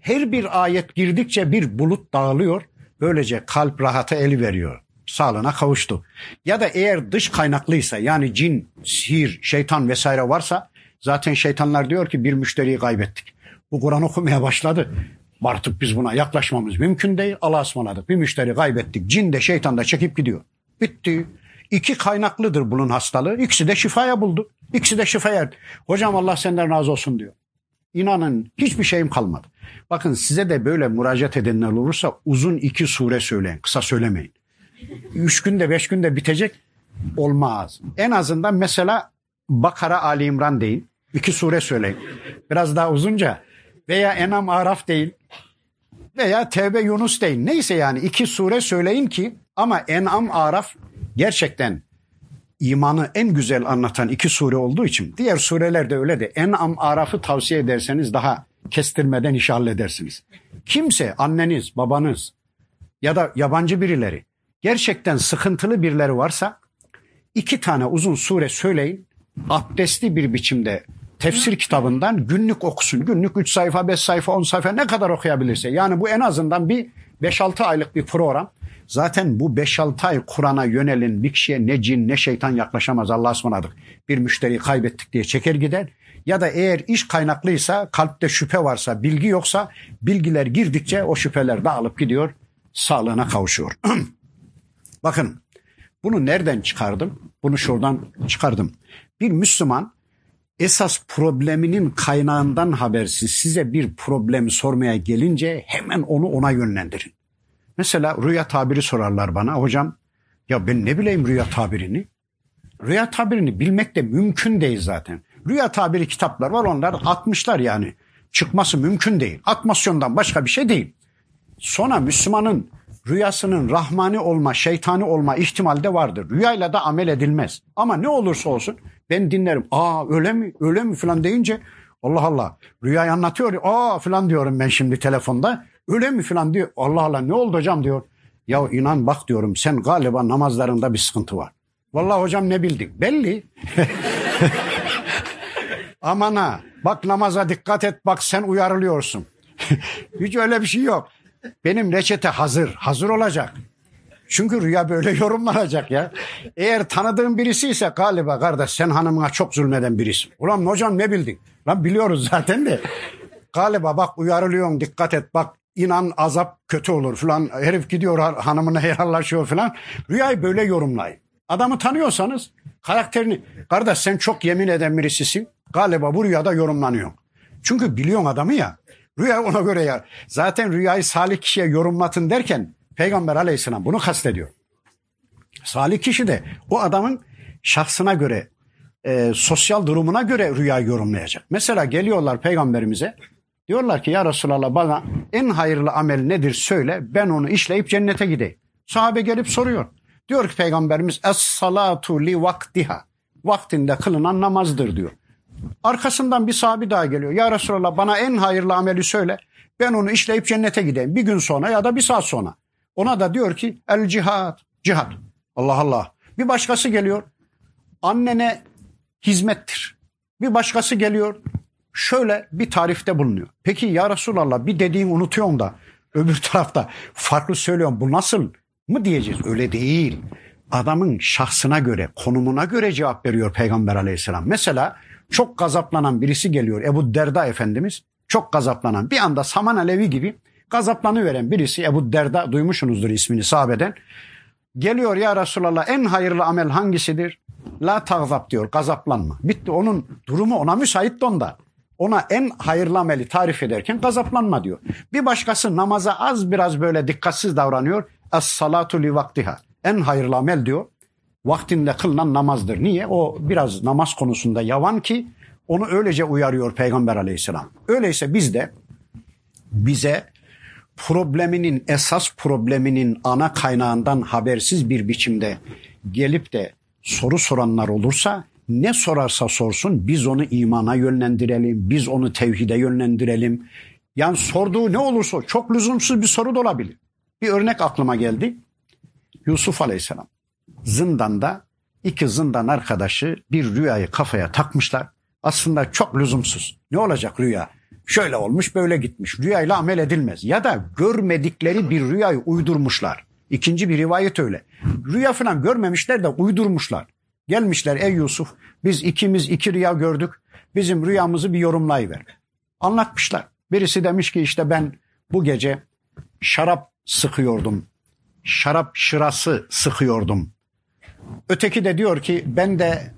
Her bir ayet girdikçe bir bulut dağılıyor, böylece kalp rahata eli veriyor. Sağlığına kavuştu. Ya da eğer dış kaynaklıysa yani cin, sihir, şeytan vesaire varsa zaten şeytanlar diyor ki bir müşteriyi kaybettik. Bu Kur'an okumaya başladı. Artık biz buna yaklaşmamız mümkün değil. Allah'a ısmarladık. Bir müşteri kaybettik. Cin de şeytan da çekip gidiyor. Bitti. İki kaynaklıdır bunun hastalığı. İkisi de şifaya buldu. İkisi de şifaya. Hocam Allah senden razı olsun diyor. İnanın hiçbir şeyim kalmadı. Bakın size de böyle müracaat edenler olursa uzun iki sure söyleyin. Kısa söylemeyin. Üç günde beş günde bitecek olmaz. En azından mesela Bakara Ali İmran deyin. İki sure söyleyin. Biraz daha uzunca veya Enam Araf değil veya Tevbe Yunus değil. Neyse yani iki sure söyleyin ki ama Enam Araf gerçekten imanı en güzel anlatan iki sure olduğu için diğer sureler de öyle de En'am Araf'ı tavsiye ederseniz daha kestirmeden iş halledersiniz. Kimse anneniz, babanız ya da yabancı birileri gerçekten sıkıntılı birileri varsa iki tane uzun sure söyleyin abdestli bir biçimde tefsir kitabından günlük okusun. Günlük 3 sayfa, 5 sayfa, 10 sayfa ne kadar okuyabilirse. Yani bu en azından bir 5-6 aylık bir program. Zaten bu 5-6 ay Kur'an'a yönelin bir kişiye ne cin ne şeytan yaklaşamaz Allah'a ısmarladık. Bir müşteriyi kaybettik diye çeker gider. Ya da eğer iş kaynaklıysa, kalpte şüphe varsa, bilgi yoksa bilgiler girdikçe o şüpheler dağılıp gidiyor, sağlığına kavuşuyor. (clears throat) Bakın bunu nereden çıkardım? Bunu şuradan çıkardım. Bir Müslüman esas probleminin kaynağından habersiz size bir problem sormaya gelince hemen onu ona yönlendirin. Mesela rüya tabiri sorarlar bana. Hocam ya ben ne bileyim rüya tabirini? Rüya tabirini bilmek de mümkün değil zaten. Rüya tabiri kitaplar var onlar atmışlar yani. Çıkması mümkün değil. Atmasyondan başka bir şey değil. Sonra Müslümanın rüyasının rahmani olma, şeytani olma ihtimali de vardır. Rüyayla da amel edilmez. Ama ne olursa olsun ben dinlerim. Aa öyle mi? Öyle mi falan deyince Allah Allah rüyayı anlatıyor. Aa falan diyorum ben şimdi telefonda. Öyle mi falan diyor. Allah Allah ne oldu hocam diyor. Ya inan bak diyorum sen galiba namazlarında bir sıkıntı var. Vallahi hocam ne bildik? Belli. (laughs) Aman ha bak namaza dikkat et bak sen uyarılıyorsun. (laughs) Hiç öyle bir şey yok. Benim reçete hazır. Hazır olacak. Çünkü rüya böyle (laughs) yorumlanacak ya. Eğer tanıdığın birisi ise galiba kardeş sen hanımına çok zulmeden birisin. Ulan hocam ne bildin? Lan biliyoruz (laughs) zaten de. Galiba bak uyarılıyorsun dikkat et bak inan azap kötü olur falan. Herif gidiyor hanımına (laughs) helallaşıyor falan. Rüyayı böyle yorumlayın. Adamı tanıyorsanız karakterini kardeş sen çok yemin eden birisisin. Galiba bu rüyada yorumlanıyor. Çünkü biliyorsun adamı ya. Rüya ona göre ya. Zaten rüyayı salih kişiye yorumlatın derken Peygamber aleyhisselam bunu kastediyor. Salih kişi de o adamın şahsına göre, e, sosyal durumuna göre rüyayı yorumlayacak. Mesela geliyorlar peygamberimize diyorlar ki ya Resulallah bana en hayırlı amel nedir söyle ben onu işleyip cennete gideyim. Sahabe gelip soruyor. Diyor ki peygamberimiz es salatu li vaktiha. Vaktinde kılınan namazdır diyor. Arkasından bir sahabi daha geliyor. Ya Resulallah bana en hayırlı ameli söyle. Ben onu işleyip cennete gideyim. Bir gün sonra ya da bir saat sonra. Ona da diyor ki el cihad. Cihad. Allah Allah. Bir başkası geliyor. Annene hizmettir. Bir başkası geliyor. Şöyle bir tarifte bulunuyor. Peki ya Resulallah bir dediğin unutuyorsun da öbür (laughs) tarafta farklı söylüyorum. Bu nasıl mı diyeceğiz? Öyle değil. Adamın şahsına göre, konumuna göre cevap veriyor Peygamber aleyhisselam. Mesela çok gazaplanan birisi geliyor. Ebu Derda Efendimiz çok gazaplanan bir anda Saman Alevi gibi gazaplanıveren birisi Ebu Derda duymuşsunuzdur ismini sahabeden. Geliyor ya Resulallah en hayırlı amel hangisidir? La tağzap diyor gazaplanma. Bitti onun durumu ona müsait de onda. Ona en hayırlı ameli tarif ederken gazaplanma diyor. Bir başkası namaza az biraz böyle dikkatsiz davranıyor. Es salatu li vaktiha. En hayırlı amel diyor vaktinde kılınan namazdır. Niye? O biraz namaz konusunda yavan ki onu öylece uyarıyor Peygamber aleyhisselam. Öyleyse biz de bize probleminin esas probleminin ana kaynağından habersiz bir biçimde gelip de soru soranlar olursa ne sorarsa sorsun biz onu imana yönlendirelim, biz onu tevhide yönlendirelim. Yani sorduğu ne olursa çok lüzumsuz bir soru da olabilir. Bir örnek aklıma geldi. Yusuf Aleyhisselam zindanda iki zindan arkadaşı bir rüyayı kafaya takmışlar. Aslında çok lüzumsuz. Ne olacak rüya? Şöyle olmuş böyle gitmiş. Rüyayla amel edilmez. Ya da görmedikleri bir rüyayı uydurmuşlar. İkinci bir rivayet öyle. Rüya falan görmemişler de uydurmuşlar. Gelmişler ey Yusuf biz ikimiz iki rüya gördük. Bizim rüyamızı bir yorumlayıver. Anlatmışlar. Birisi demiş ki işte ben bu gece şarap sıkıyordum. Şarap şırası sıkıyordum. Öteki de diyor ki ben de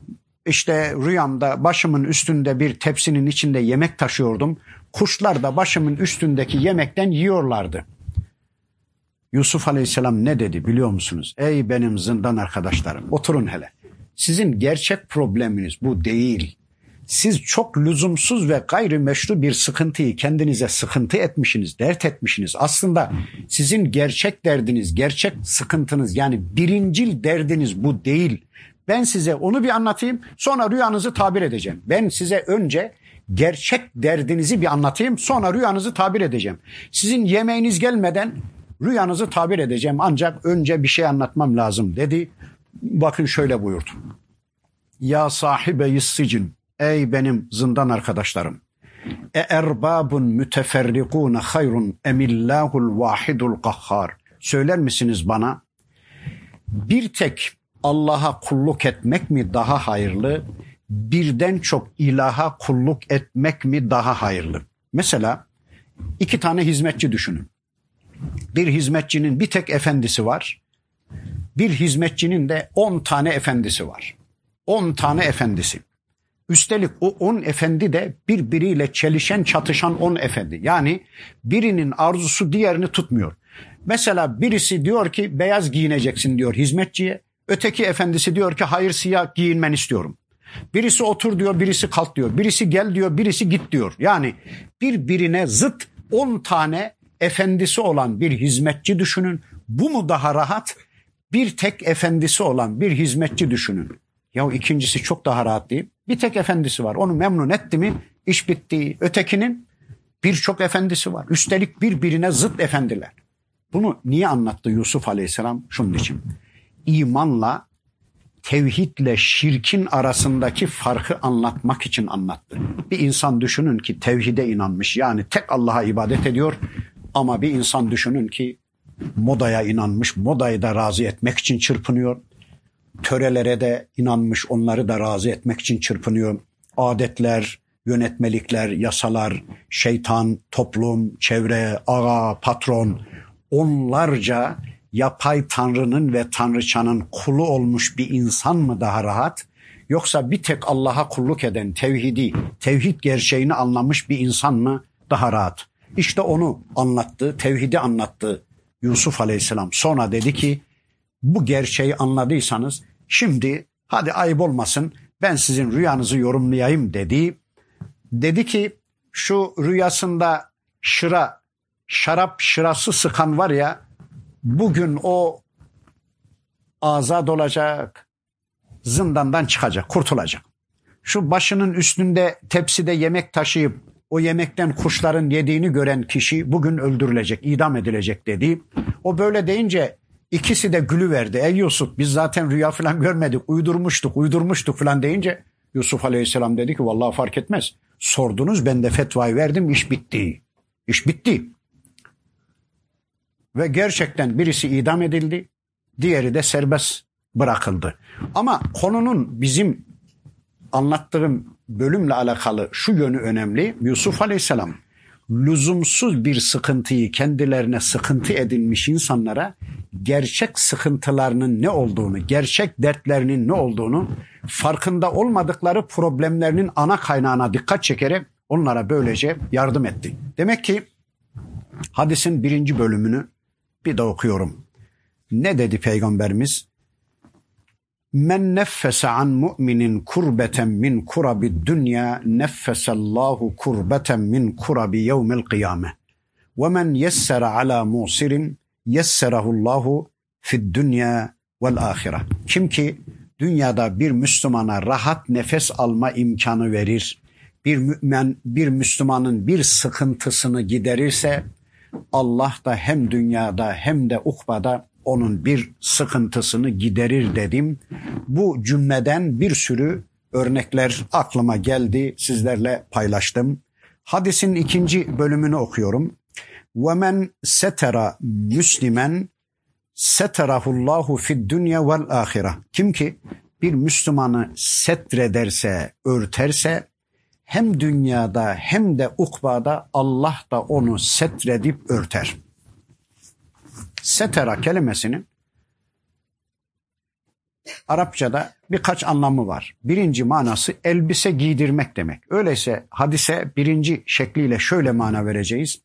işte rüyamda başımın üstünde bir tepsinin içinde yemek taşıyordum. Kuşlar da başımın üstündeki yemekten yiyorlardı. Yusuf Aleyhisselam ne dedi biliyor musunuz? Ey benim zindan arkadaşlarım oturun hele. Sizin gerçek probleminiz bu değil. Siz çok lüzumsuz ve gayrimeşru bir sıkıntıyı kendinize sıkıntı etmişsiniz, dert etmişsiniz. Aslında sizin gerçek derdiniz, gerçek sıkıntınız yani birincil derdiniz bu değil. Ben size onu bir anlatayım sonra rüyanızı tabir edeceğim. Ben size önce gerçek derdinizi bir anlatayım sonra rüyanızı tabir edeceğim. Sizin yemeğiniz gelmeden rüyanızı tabir edeceğim ancak önce bir şey anlatmam lazım dedi. Bakın şöyle buyurdu. Ya sahibe sicin Ey benim zindan arkadaşlarım. E erbabun müteferrikun hayrun emillahul vahidul kahhar. Söyler misiniz bana? Bir tek Allah'a kulluk etmek mi daha hayırlı? Birden çok ilaha kulluk etmek mi daha hayırlı? Mesela iki tane hizmetçi düşünün. Bir hizmetçinin bir tek efendisi var. Bir hizmetçinin de on tane efendisi var. On tane efendisi. Üstelik o on efendi de birbiriyle çelişen çatışan on efendi. Yani birinin arzusu diğerini tutmuyor. Mesela birisi diyor ki beyaz giyineceksin diyor hizmetçiye. Öteki efendisi diyor ki hayır siyah giyinmen istiyorum. Birisi otur diyor, birisi kalk diyor. Birisi gel diyor, birisi git diyor. Yani birbirine zıt 10 tane efendisi olan bir hizmetçi düşünün. Bu mu daha rahat? Bir tek efendisi olan bir hizmetçi düşünün. Ya ikincisi çok daha rahat değil. Bir tek efendisi var. Onu memnun etti mi iş bitti. Ötekinin birçok efendisi var. Üstelik birbirine zıt efendiler. Bunu niye anlattı Yusuf Aleyhisselam? Şunun için. İmanla tevhidle şirkin arasındaki farkı anlatmak için anlattı. Bir insan düşünün ki tevhide inanmış yani tek Allah'a ibadet ediyor ama bir insan düşünün ki modaya inanmış, modayı da razı etmek için çırpınıyor. Törelere de inanmış, onları da razı etmek için çırpınıyor. Adetler, yönetmelikler, yasalar, şeytan, toplum, çevre, ağa, patron onlarca yapay tanrının ve tanrıçanın kulu olmuş bir insan mı daha rahat? Yoksa bir tek Allah'a kulluk eden tevhidi, tevhid gerçeğini anlamış bir insan mı daha rahat? İşte onu anlattı, tevhidi anlattı Yusuf Aleyhisselam. Sonra dedi ki bu gerçeği anladıysanız şimdi hadi ayıp olmasın ben sizin rüyanızı yorumlayayım dedi. Dedi ki şu rüyasında şıra, şarap şırası sıkan var ya bugün o azad olacak, zindandan çıkacak, kurtulacak. Şu başının üstünde tepside yemek taşıyıp o yemekten kuşların yediğini gören kişi bugün öldürülecek, idam edilecek dedi. O böyle deyince ikisi de gülü verdi. Ey Yusuf biz zaten rüya falan görmedik, uydurmuştuk, uydurmuştuk falan deyince Yusuf Aleyhisselam dedi ki vallahi fark etmez. Sordunuz ben de fetvayı verdim iş bitti. İş bitti. Ve gerçekten birisi idam edildi, diğeri de serbest bırakıldı. Ama konunun bizim anlattığım bölümle alakalı şu yönü önemli. Yusuf Aleyhisselam lüzumsuz bir sıkıntıyı kendilerine sıkıntı edinmiş insanlara gerçek sıkıntılarının ne olduğunu, gerçek dertlerinin ne olduğunu, farkında olmadıkları problemlerinin ana kaynağına dikkat çekerek onlara böylece yardım etti. Demek ki hadisin birinci bölümünü bir de okuyorum. Ne dedi Peygamberimiz? Men neffese an mu'minin kurbeten min kurabi dünya neffesallahu kurbeten min kurabi yevmil kıyame. Ve men yessere ala musirin yesserahullahu fid dünya vel ahire. Kim ki dünyada bir Müslümana rahat nefes alma imkanı verir, bir mümin bir Müslümanın bir sıkıntısını giderirse Allah da hem dünyada hem de ukbada onun bir sıkıntısını giderir dedim. Bu cümleden bir sürü örnekler aklıma geldi, sizlerle paylaştım. Hadisin ikinci bölümünü okuyorum. وَمَنْ setera müslimen seterahullahu fid dünya vel ahire. Kim ki bir Müslümanı setrederse, örterse hem dünyada hem de ukbada Allah da onu setredip örter. Setera kelimesinin Arapçada birkaç anlamı var. Birinci manası elbise giydirmek demek. Öyleyse hadise birinci şekliyle şöyle mana vereceğiz.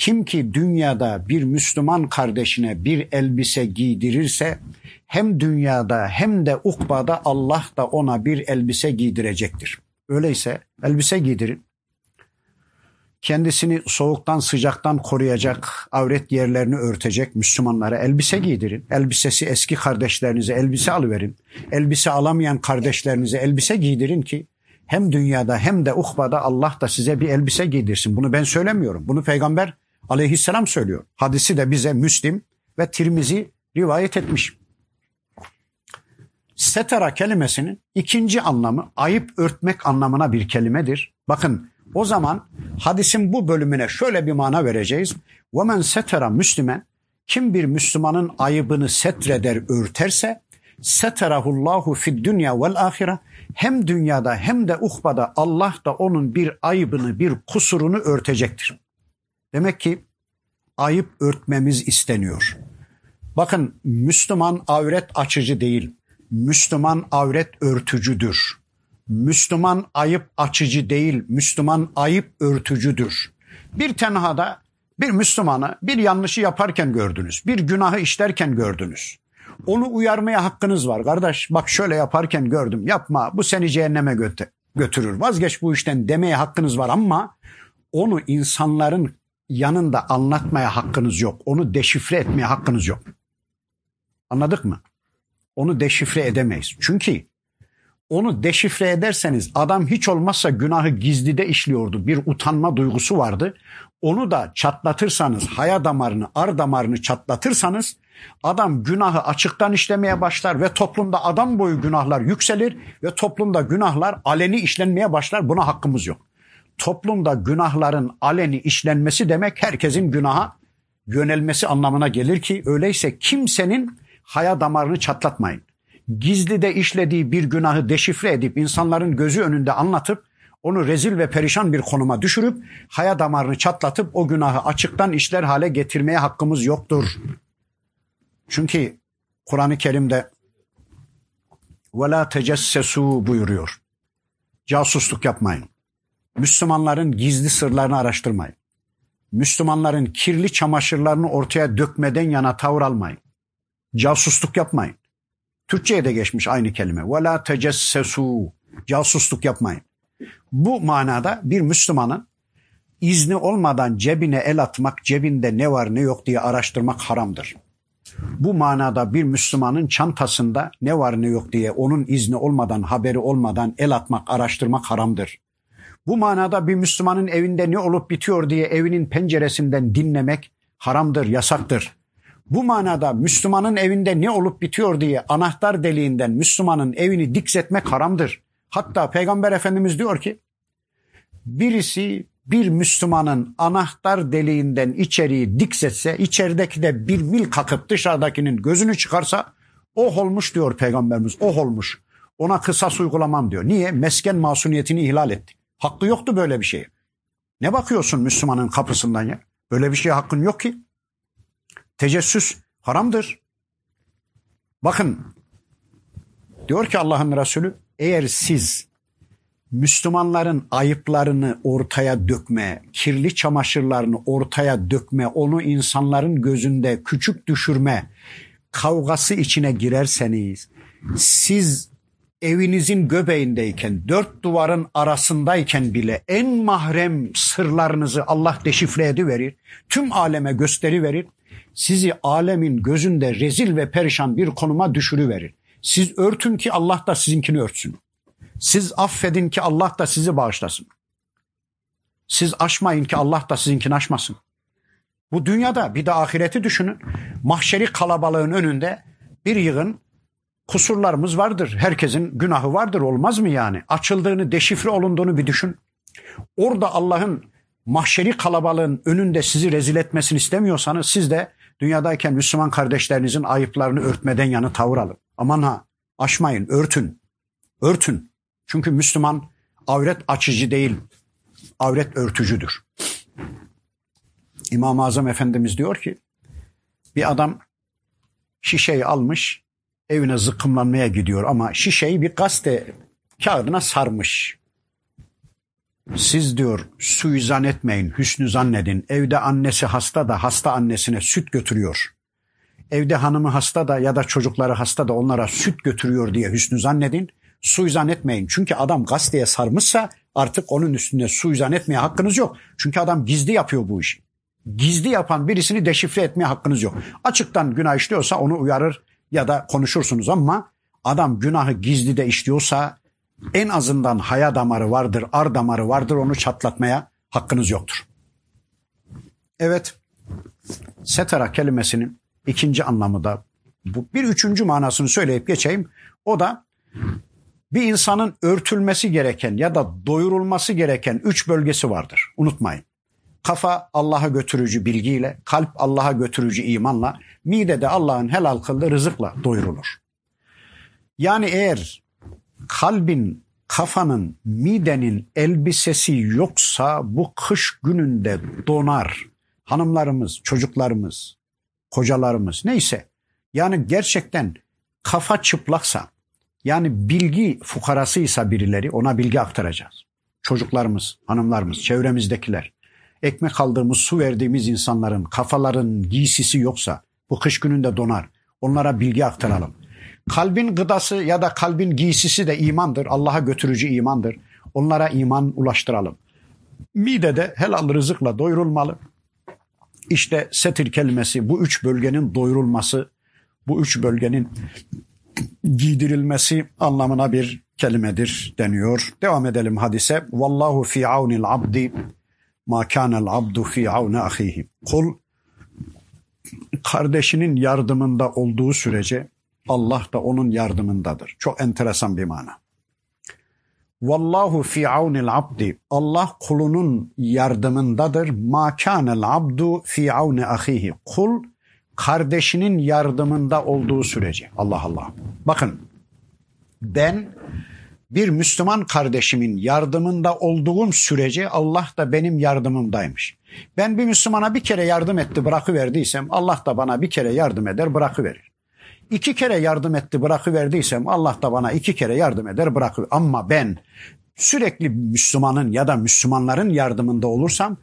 Kim ki dünyada bir Müslüman kardeşine bir elbise giydirirse hem dünyada hem de ukbada Allah da ona bir elbise giydirecektir. Öyleyse elbise giydirin. Kendisini soğuktan sıcaktan koruyacak, avret yerlerini örtecek Müslümanlara elbise giydirin. Elbisesi eski kardeşlerinize elbise alıverin. Elbise alamayan kardeşlerinize elbise giydirin ki hem dünyada hem de uhbada Allah da size bir elbise giydirsin. Bunu ben söylemiyorum. Bunu peygamber aleyhisselam söylüyor. Hadisi de bize Müslim ve Tirmizi rivayet etmiş. Setera kelimesinin ikinci anlamı ayıp örtmek anlamına bir kelimedir. Bakın o zaman hadisin bu bölümüne şöyle bir mana vereceğiz. Vemen setera müslümen kim bir Müslümanın ayıbını setreder örterse seterahullahu fid dünya vel ahire hem dünyada hem de uhbada Allah da onun bir ayıbını bir kusurunu örtecektir. Demek ki ayıp örtmemiz isteniyor. Bakın Müslüman avret açıcı değil. Müslüman avret örtücüdür. Müslüman ayıp açıcı değil, Müslüman ayıp örtücüdür. Bir tenhada bir Müslümanı bir yanlışı yaparken gördünüz, bir günahı işlerken gördünüz. Onu uyarmaya hakkınız var. Kardeş bak şöyle yaparken gördüm. Yapma bu seni cehenneme götürür. Vazgeç bu işten demeye hakkınız var ama onu insanların yanında anlatmaya hakkınız yok. Onu deşifre etmeye hakkınız yok. Anladık mı? Onu deşifre edemeyiz. Çünkü onu deşifre ederseniz adam hiç olmazsa günahı gizlide işliyordu. Bir utanma duygusu vardı. Onu da çatlatırsanız, haya damarını, ar damarını çatlatırsanız adam günahı açıktan işlemeye başlar ve toplumda adam boyu günahlar yükselir ve toplumda günahlar aleni işlenmeye başlar. Buna hakkımız yok toplumda günahların aleni işlenmesi demek herkesin günaha yönelmesi anlamına gelir ki öyleyse kimsenin haya damarını çatlatmayın. Gizlide işlediği bir günahı deşifre edip insanların gözü önünde anlatıp onu rezil ve perişan bir konuma düşürüp haya damarını çatlatıp o günahı açıktan işler hale getirmeye hakkımız yoktur. Çünkü Kur'an-ı Kerim'de ve la buyuruyor. Casusluk yapmayın. Müslümanların gizli sırlarını araştırmayın. Müslümanların kirli çamaşırlarını ortaya dökmeden yana tavır almayın. Casusluk yapmayın. Türkçe'ye de geçmiş aynı kelime. Ve la tecessesu. Casusluk yapmayın. Bu manada bir Müslümanın izni olmadan cebine el atmak, cebinde ne var ne yok diye araştırmak haramdır. Bu manada bir Müslümanın çantasında ne var ne yok diye onun izni olmadan, haberi olmadan el atmak, araştırmak haramdır. Bu manada bir Müslümanın evinde ne olup bitiyor diye evinin penceresinden dinlemek haramdır, yasaktır. Bu manada Müslümanın evinde ne olup bitiyor diye anahtar deliğinden Müslümanın evini dikzetmek haramdır. Hatta Peygamber Efendimiz diyor ki birisi bir Müslümanın anahtar deliğinden içeriği diksetse içerideki de bir mil kalkıp dışarıdakinin gözünü çıkarsa oh olmuş diyor Peygamberimiz oh olmuş. Ona kısas uygulamam diyor. Niye? Mesken masumiyetini ihlal etti. Hakkı yoktu böyle bir şeye. Ne bakıyorsun Müslümanın kapısından ya? Böyle bir şeye hakkın yok ki. Tecessüs haramdır. Bakın diyor ki Allah'ın Resulü eğer siz Müslümanların ayıplarını ortaya dökme, kirli çamaşırlarını ortaya dökme, onu insanların gözünde küçük düşürme kavgası içine girerseniz siz evinizin göbeğindeyken, dört duvarın arasındayken bile en mahrem sırlarınızı Allah deşifre ediverir. Tüm aleme gösteri verir. Sizi alemin gözünde rezil ve perişan bir konuma düşürüverir. Siz örtün ki Allah da sizinkini örtsün. Siz affedin ki Allah da sizi bağışlasın. Siz aşmayın ki Allah da sizinkini aşmasın. Bu dünyada bir de ahireti düşünün. Mahşeri kalabalığın önünde bir yığın kusurlarımız vardır. Herkesin günahı vardır olmaz mı yani? Açıldığını, deşifre olunduğunu bir düşün. Orada Allah'ın mahşeri kalabalığın önünde sizi rezil etmesini istemiyorsanız siz de dünyadayken Müslüman kardeşlerinizin ayıplarını örtmeden yanı tavır alın. Aman ha aşmayın, örtün. Örtün. Çünkü Müslüman avret açıcı değil, avret örtücüdür. İmam-ı Azam Efendimiz diyor ki bir adam şişeyi almış evine zıkkımlanmaya gidiyor ama şişeyi bir gazete kağıdına sarmış. Siz diyor suizan etmeyin, hüsnü zannedin. Evde annesi hasta da hasta annesine süt götürüyor. Evde hanımı hasta da ya da çocukları hasta da onlara süt götürüyor diye hüsnü zannedin. Suizan etmeyin. Çünkü adam gazeteye sarmışsa artık onun üstünde suizan etmeye hakkınız yok. Çünkü adam gizli yapıyor bu işi. Gizli yapan birisini deşifre etmeye hakkınız yok. Açıktan günah işliyorsa onu uyarır ya da konuşursunuz ama adam günahı gizli de işliyorsa en azından haya damarı vardır, ar damarı vardır onu çatlatmaya hakkınız yoktur. Evet, setara kelimesinin ikinci anlamı da bu. Bir üçüncü manasını söyleyip geçeyim. O da bir insanın örtülmesi gereken ya da doyurulması gereken üç bölgesi vardır. Unutmayın. Kafa Allah'a götürücü bilgiyle, kalp Allah'a götürücü imanla, mide de Allah'ın helal kıldığı rızıkla doyurulur. Yani eğer kalbin, kafanın, midenin elbisesi yoksa bu kış gününde donar. Hanımlarımız, çocuklarımız, kocalarımız neyse. Yani gerçekten kafa çıplaksa, Yani bilgi fukarasıysa birileri ona bilgi aktaracağız. Çocuklarımız, hanımlarımız, çevremizdekiler. Ekmek aldığımız, su verdiğimiz insanların kafaların giysisi yoksa bu kış gününde donar. Onlara bilgi aktaralım. Kalbin gıdası ya da kalbin giysisi de imandır. Allah'a götürücü imandır. Onlara iman ulaştıralım. Midede helal rızıkla doyurulmalı. İşte setir kelimesi bu üç bölgenin doyurulması, bu üç bölgenin giydirilmesi anlamına bir kelimedir deniyor. Devam edelim hadise. Vallahu fi aunil abdi ma kana'l abdu fi auni ahihi. Kul kardeşinin yardımında olduğu sürece Allah da onun yardımındadır. Çok enteresan bir mana. Vallahu fi aunil abdi. Allah kulunun yardımındadır. Ma kana'l abdu fi auni ahihi. Kul kardeşinin yardımında olduğu sürece. Allah Allah. Bakın ben bir Müslüman kardeşimin yardımında olduğum sürece Allah da benim yardımımdaymış. Ben bir Müslümana bir kere yardım etti bırakıverdiysem Allah da bana bir kere yardım eder bırakıverir. İki kere yardım etti bırakıverdiysem Allah da bana iki kere yardım eder bırakır. Ama ben sürekli Müslümanın ya da Müslümanların yardımında olursam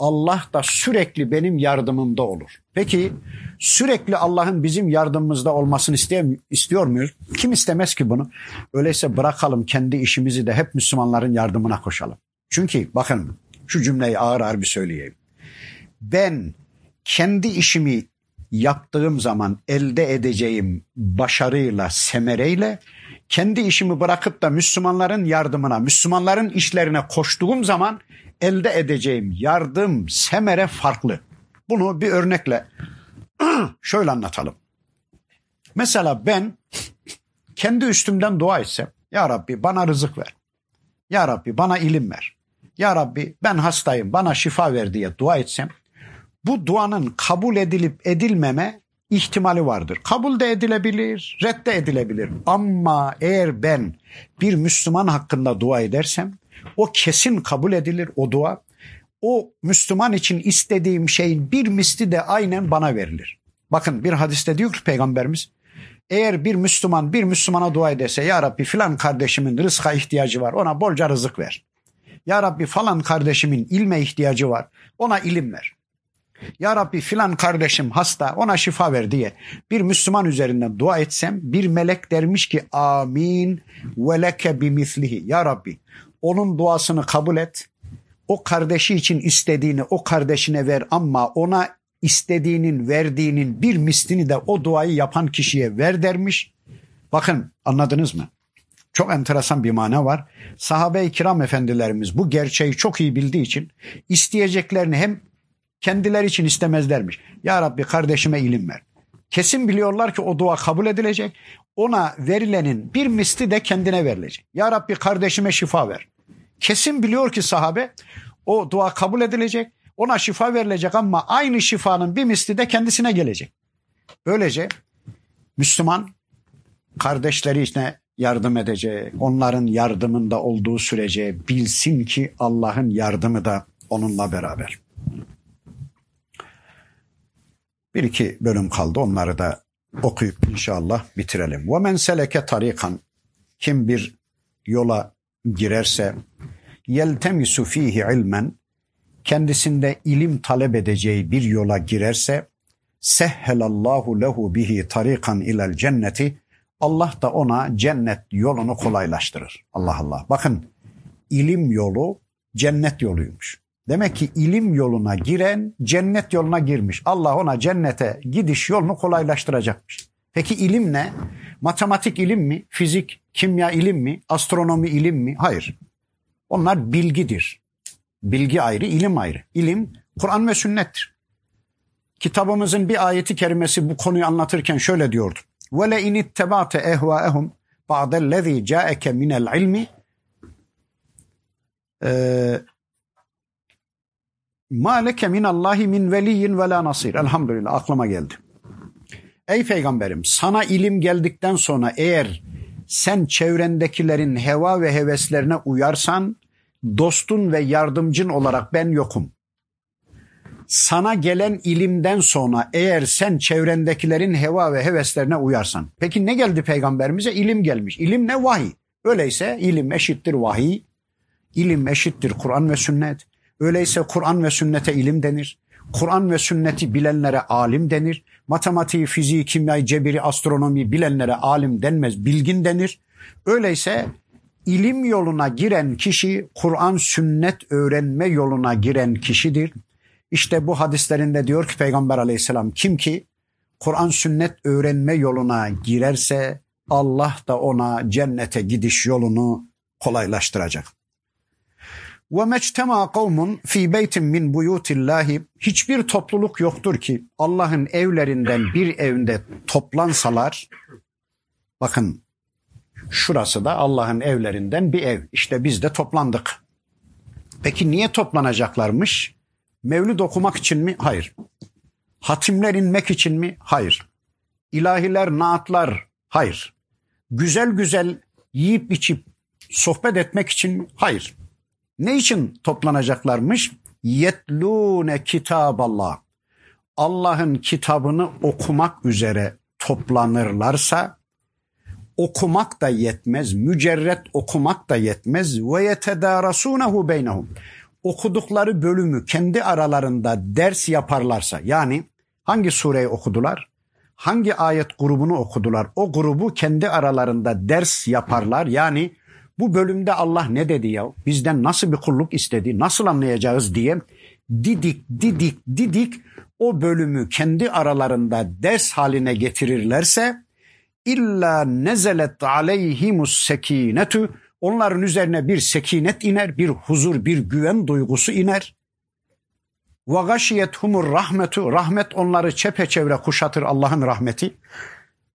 Allah da sürekli benim yardımımda olur. Peki sürekli Allah'ın bizim yardımımızda olmasını istiyor muyuz? Kim istemez ki bunu? Öyleyse bırakalım kendi işimizi de hep Müslümanların yardımına koşalım. Çünkü bakın şu cümleyi ağır ağır bir söyleyeyim. Ben kendi işimi yaptığım zaman elde edeceğim başarıyla, semereyle kendi işimi bırakıp da Müslümanların yardımına, Müslümanların işlerine koştuğum zaman elde edeceğim yardım, semere farklı. Bunu bir örnekle (clears throat) şöyle anlatalım. Mesela ben kendi üstümden dua etsem, Ya Rabbi bana rızık ver. Ya Rabbi bana ilim ver. Ya Rabbi ben hastayım bana şifa ver diye dua etsem, bu duanın kabul edilip edilmeme ihtimali vardır. Kabul de edilebilir, redde edilebilir. Ama eğer ben bir Müslüman hakkında dua edersem o kesin kabul edilir o dua. O Müslüman için istediğim şeyin bir misli de aynen bana verilir. Bakın bir hadiste diyor ki peygamberimiz eğer bir Müslüman bir Müslümana dua ederse ya Rabbi filan kardeşimin rızka ihtiyacı var ona bolca rızık ver. Ya Rabbi falan kardeşimin ilme ihtiyacı var ona ilim ver. Ya Rabbi filan kardeşim hasta ona şifa ver diye bir Müslüman üzerinden dua etsem bir melek dermiş ki amin ve leke bimislihi. Ya Rabbi onun duasını kabul et. O kardeşi için istediğini o kardeşine ver ama ona istediğinin verdiğinin bir mislini de o duayı yapan kişiye ver dermiş. Bakın anladınız mı? Çok enteresan bir mana var. Sahabe-i kiram efendilerimiz bu gerçeği çok iyi bildiği için isteyeceklerini hem kendileri için istemezlermiş. Ya Rabbi kardeşime ilim ver. Kesin biliyorlar ki o dua kabul edilecek. Ona verilenin bir misli de kendine verilecek. Ya Rabbi kardeşime şifa ver. Kesin biliyor ki sahabe o dua kabul edilecek. Ona şifa verilecek ama aynı şifanın bir misli de kendisine gelecek. Böylece Müslüman kardeşleri içine yardım edecek. Onların yardımında olduğu sürece bilsin ki Allah'ın yardımı da onunla beraber. Bir iki bölüm kaldı onları da okuyup inşallah bitirelim. Men seleke tarikan kim bir yola girerse yeltemisu fihi ilmen kendisinde ilim talep edeceği bir yola girerse sehhelallahu lehu bihi tarikan ilel cenneti Allah da ona cennet yolunu kolaylaştırır. Allah Allah. Bakın ilim yolu cennet yoluymuş. Demek ki ilim yoluna giren cennet yoluna girmiş. Allah ona cennete gidiş yolunu kolaylaştıracakmış. Peki ilim ne? Matematik ilim mi? Fizik, kimya ilim mi? Astronomi ilim mi? Hayır. Onlar bilgidir. Bilgi ayrı, ilim ayrı. İlim Kur'an ve sünnettir. Kitabımızın bir ayeti kerimesi bu konuyu anlatırken şöyle diyordu. Ve in ittaba'te ehvaehum ba'dellezî ca'eke minel ilmi Ma leke minallahi min veliyyin ve la nasir. Elhamdülillah aklıma geldi. Ey peygamberim sana ilim geldikten sonra eğer sen çevrendekilerin heva ve heveslerine uyarsan dostun ve yardımcın olarak ben yokum. sana gelen ilimden sonra eğer sen çevrendekilerin heva ve heveslerine uyarsan. Peki ne geldi peygamberimize? İlim gelmiş. İlim ne? Vahiy. Öyleyse ilim eşittir vahiy. İlim eşittir Kur'an ve sünnet. Öyleyse Kur'an ve sünnete ilim denir. Kur'an ve sünneti bilenlere alim denir. Matematiği, fiziği, kimyayı, cebiri, astronomi bilenlere alim denmez, bilgin denir. Öyleyse ilim yoluna giren kişi Kur'an sünnet öğrenme yoluna giren kişidir. İşte bu hadislerinde diyor ki Peygamber aleyhisselam kim ki Kur'an sünnet öğrenme yoluna girerse Allah da ona cennete gidiş yolunu kolaylaştıracak. Ve meçtema kavmun fi beytin min buyutillahi hiçbir topluluk yoktur ki Allah'ın evlerinden bir evinde toplansalar bakın şurası da Allah'ın evlerinden bir ev. İşte biz de toplandık. Peki niye toplanacaklarmış? Mevlid okumak için mi? Hayır. Hatimler inmek için mi? Hayır. İlahiler, naatlar? Hayır. Güzel güzel yiyip içip sohbet etmek için mi? Hayır. Ne için toplanacaklarmış? Yetlûne kitaballah. Allah'ın kitabını okumak üzere toplanırlarsa okumak da yetmez, mücerret okumak da yetmez ve yetedârasûnehu beynehum okudukları bölümü kendi aralarında ders yaparlarsa yani hangi sureyi okudular? Hangi ayet grubunu okudular? O grubu kendi aralarında ders yaparlar. Yani bu bölümde Allah ne dedi ya? Bizden nasıl bir kulluk istedi? Nasıl anlayacağız diye didik didik didik o bölümü kendi aralarında ders haline getirirlerse illa nezelet aleyhimus sekinetu Onların üzerine bir sekinet iner, bir huzur, bir güven duygusu iner. Ve gashiyethumur rahmetu. Rahmet onları çepeçevre kuşatır Allah'ın rahmeti.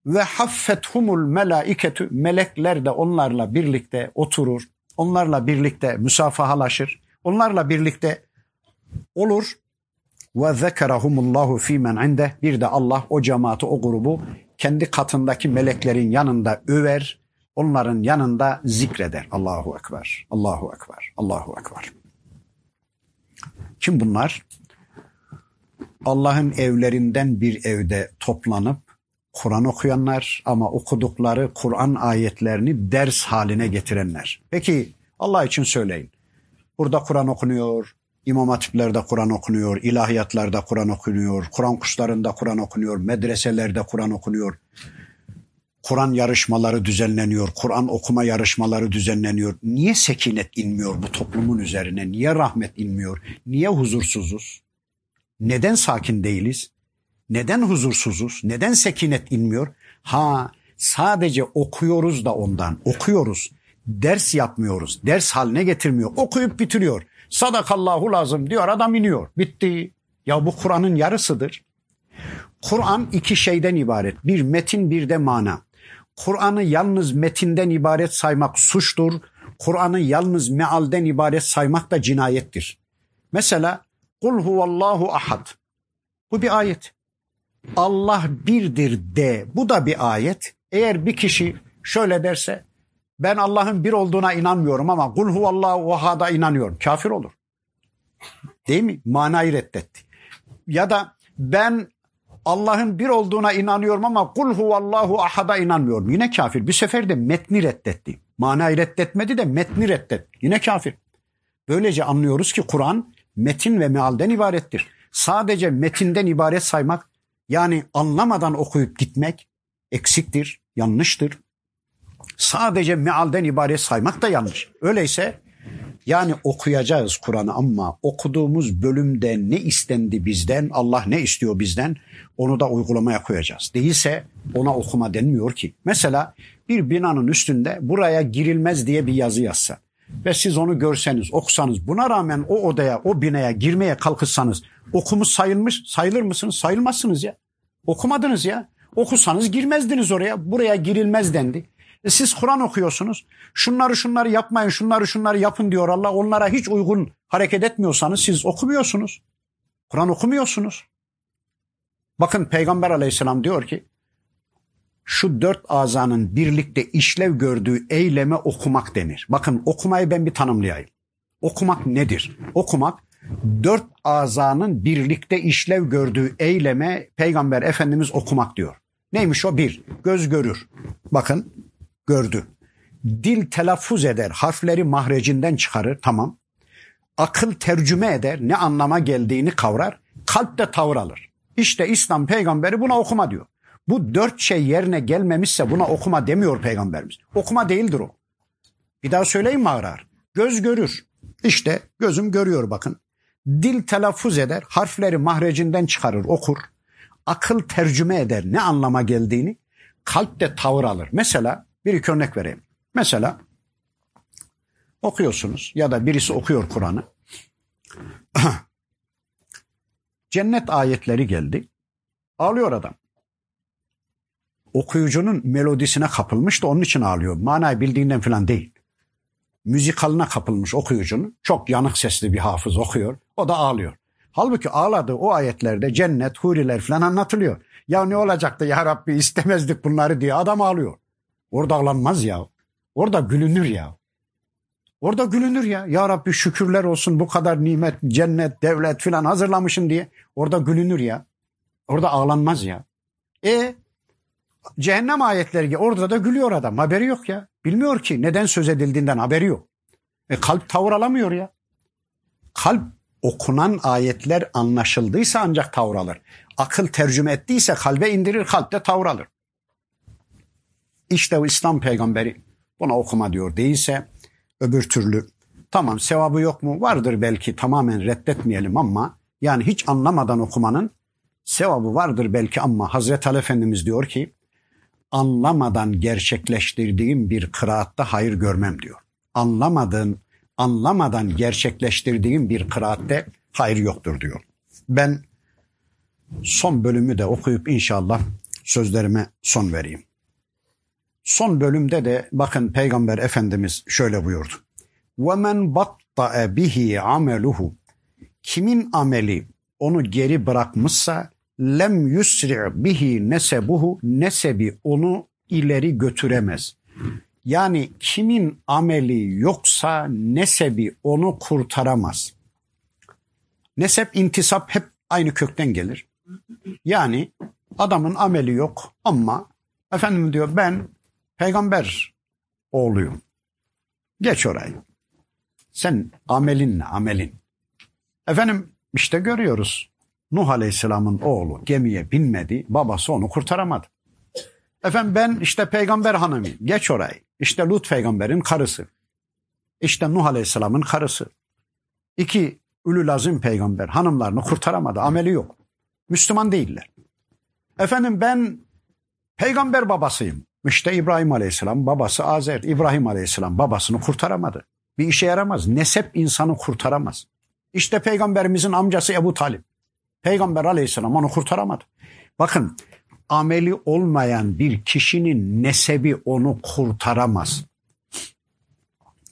Ve haffethumul melaiketu. Melekler de onlarla birlikte oturur. Onlarla birlikte müsafahalaşır. Onlarla birlikte olur. Ve zekerahumullahu fimen inde. Bir de Allah o cemaati, o grubu kendi katındaki meleklerin yanında över, onların yanında zikreder. Allahu Ekber, Allahu Ekber, Allahu Ekber. Kim bunlar? Allah'ın evlerinden bir evde toplanıp Kur'an okuyanlar ama okudukları Kur'an ayetlerini ders haline getirenler. Peki Allah için söyleyin. Burada Kur'an okunuyor, İmam hatiplerde Kur'an okunuyor, ilahiyatlarda Kur'an okunuyor, Kur'an kurslarında Kur'an okunuyor, medreselerde Kur'an okunuyor. Kur'an yarışmaları düzenleniyor, Kur'an okuma yarışmaları düzenleniyor. Niye sekinet inmiyor bu toplumun üzerine? Niye rahmet inmiyor? Niye huzursuzuz? Neden sakin değiliz? Neden huzursuzuz? Neden sekinet inmiyor? Ha sadece okuyoruz da ondan. Okuyoruz. Ders yapmıyoruz. Ders haline getirmiyor. Okuyup bitiriyor. Sadakallahu lazım diyor adam iniyor. Bitti. Ya bu Kur'an'ın yarısıdır. Kur'an iki şeyden ibaret. Bir metin bir de mana. Kur'an'ı yalnız metinden ibaret saymak suçtur. Kur'an'ı yalnız mealden ibaret saymak da cinayettir. Mesela kul huvallahu ahad. Bu bir ayet. Allah birdir de. Bu da bir ayet. Eğer bir kişi şöyle derse ben Allah'ın bir olduğuna inanmıyorum ama kul huvallahu ahada inanıyorum. Kafir olur. Değil mi? Manayı reddetti. Ya da ben Allah'ın bir olduğuna inanıyorum ama kul huvallahu ahada inanmıyorum. Yine kafir. Bir sefer de metni reddetti. Manayı reddetmedi de metni reddet. Yine kafir. Böylece anlıyoruz ki Kur'an metin ve mealden ibarettir. Sadece metinden ibaret saymak yani anlamadan okuyup gitmek eksiktir, yanlıştır. Sadece mealden ibaret saymak da yanlış. Öyleyse yani okuyacağız Kur'an'ı ama okuduğumuz bölümde ne istendi bizden, Allah ne istiyor bizden onu da uygulamaya koyacağız. Değilse ona okuma denmiyor ki. Mesela bir binanın üstünde buraya girilmez diye bir yazı yazsa ve siz onu görseniz, okusanız buna rağmen o odaya, o binaya girmeye kalkışsanız okumuş sayılmış, sayılır mısınız? Sayılmazsınız ya. Okumadınız ya. Okusanız girmezdiniz oraya. Buraya girilmez dendi. E siz Kur'an okuyorsunuz. Şunları şunları yapmayın, şunları şunları yapın diyor Allah. Onlara hiç uygun hareket etmiyorsanız siz okumuyorsunuz. Kur'an okumuyorsunuz. Bakın Peygamber aleyhisselam diyor ki şu dört azanın birlikte işlev gördüğü eyleme okumak denir. Bakın okumayı ben bir tanımlayayım. Okumak nedir? Okumak Dört azanın birlikte işlev gördüğü eyleme Peygamber Efendimiz okumak diyor. Neymiş o? Bir, göz görür. Bakın gördü. Dil telaffuz eder, harfleri mahrecinden çıkarır, tamam. Akıl tercüme eder, ne anlama geldiğini kavrar, kalp de tavır alır. İşte İslam peygamberi buna okuma diyor. Bu dört şey yerine gelmemişse buna okuma demiyor peygamberimiz. Okuma değildir o. Bir daha söyleyeyim mi ağır Göz görür. İşte gözüm görüyor bakın. Dil telaffuz eder, harfleri mahrecinden çıkarır, okur. Akıl tercüme eder ne anlama geldiğini. Kalp de tavır alır. Mesela bir iki örnek vereyim. Mesela okuyorsunuz ya da birisi okuyor Kur'an'ı. (clears throat) Cennet ayetleri geldi. Ağlıyor adam. Okuyucunun melodisine kapılmış da onun için ağlıyor. Manayı bildiğinden falan değil. Müzikaline kapılmış okuyucunun. Çok yanık sesli bir hafız okuyor. O da ağlıyor. Halbuki ağladığı o ayetlerde cennet, huriler falan anlatılıyor. Ya ne olacaktı ya Rabbi istemezdik bunları diye adam ağlıyor. Orada ağlanmaz ya. Orada gülünür ya. Orada gülünür ya. Ya Rabbi şükürler olsun bu kadar nimet, cennet, devlet filan hazırlamışım diye. Orada gülünür ya. Orada ağlanmaz ya. E cehennem ayetleri orada da gülüyor adam. Haberi yok ya. Bilmiyor ki neden söz edildiğinden haberi yok. E kalp tavır alamıyor ya. Kalp okunan ayetler anlaşıldıysa ancak tavır alır. Akıl tercüme ettiyse kalbe indirir, kalpte tavır alır. İşte o İslam peygamberi buna okuma diyor değilse öbür türlü tamam sevabı yok mu? Vardır belki tamamen reddetmeyelim ama yani hiç anlamadan okumanın sevabı vardır belki ama Hazreti Ali Efendimiz diyor ki anlamadan gerçekleştirdiğim bir kıraatta hayır görmem diyor. Anlamadığın, anlamadan gerçekleştirdiğim bir kıraatte hayır yoktur diyor. Ben son bölümü de okuyup inşallah sözlerime son vereyim. Son bölümde de bakın Peygamber Efendimiz şöyle buyurdu. وَمَنْ بَطَّأَ bihi ameluhu Kimin ameli onu geri bırakmışsa lem yusri bihi nesebuhu nesebi onu ileri götüremez. Yani kimin ameli yoksa nesebi onu kurtaramaz. Nesep intisap hep aynı kökten gelir. Yani adamın ameli yok ama efendim diyor ben peygamber oğluyum. Geç orayı. Sen amelin amelin? Efendim işte görüyoruz. Nuh Aleyhisselam'ın oğlu gemiye binmedi, babası onu kurtaramadı. Efendim ben işte peygamber hanımıyım. Geç orayı. İşte Lut peygamberin karısı. İşte Nuh Aleyhisselam'ın karısı. İki Ülül Azim peygamber hanımlarını kurtaramadı. Ameli yok. Müslüman değiller. Efendim ben peygamber babasıyım. İşte İbrahim Aleyhisselam babası Azer. İbrahim Aleyhisselam babasını kurtaramadı. Bir işe yaramaz. Nesep insanı kurtaramaz. İşte peygamberimizin amcası Ebu Talip. Peygamber aleyhisselam onu kurtaramadı. Bakın ameli olmayan bir kişinin nesebi onu kurtaramaz.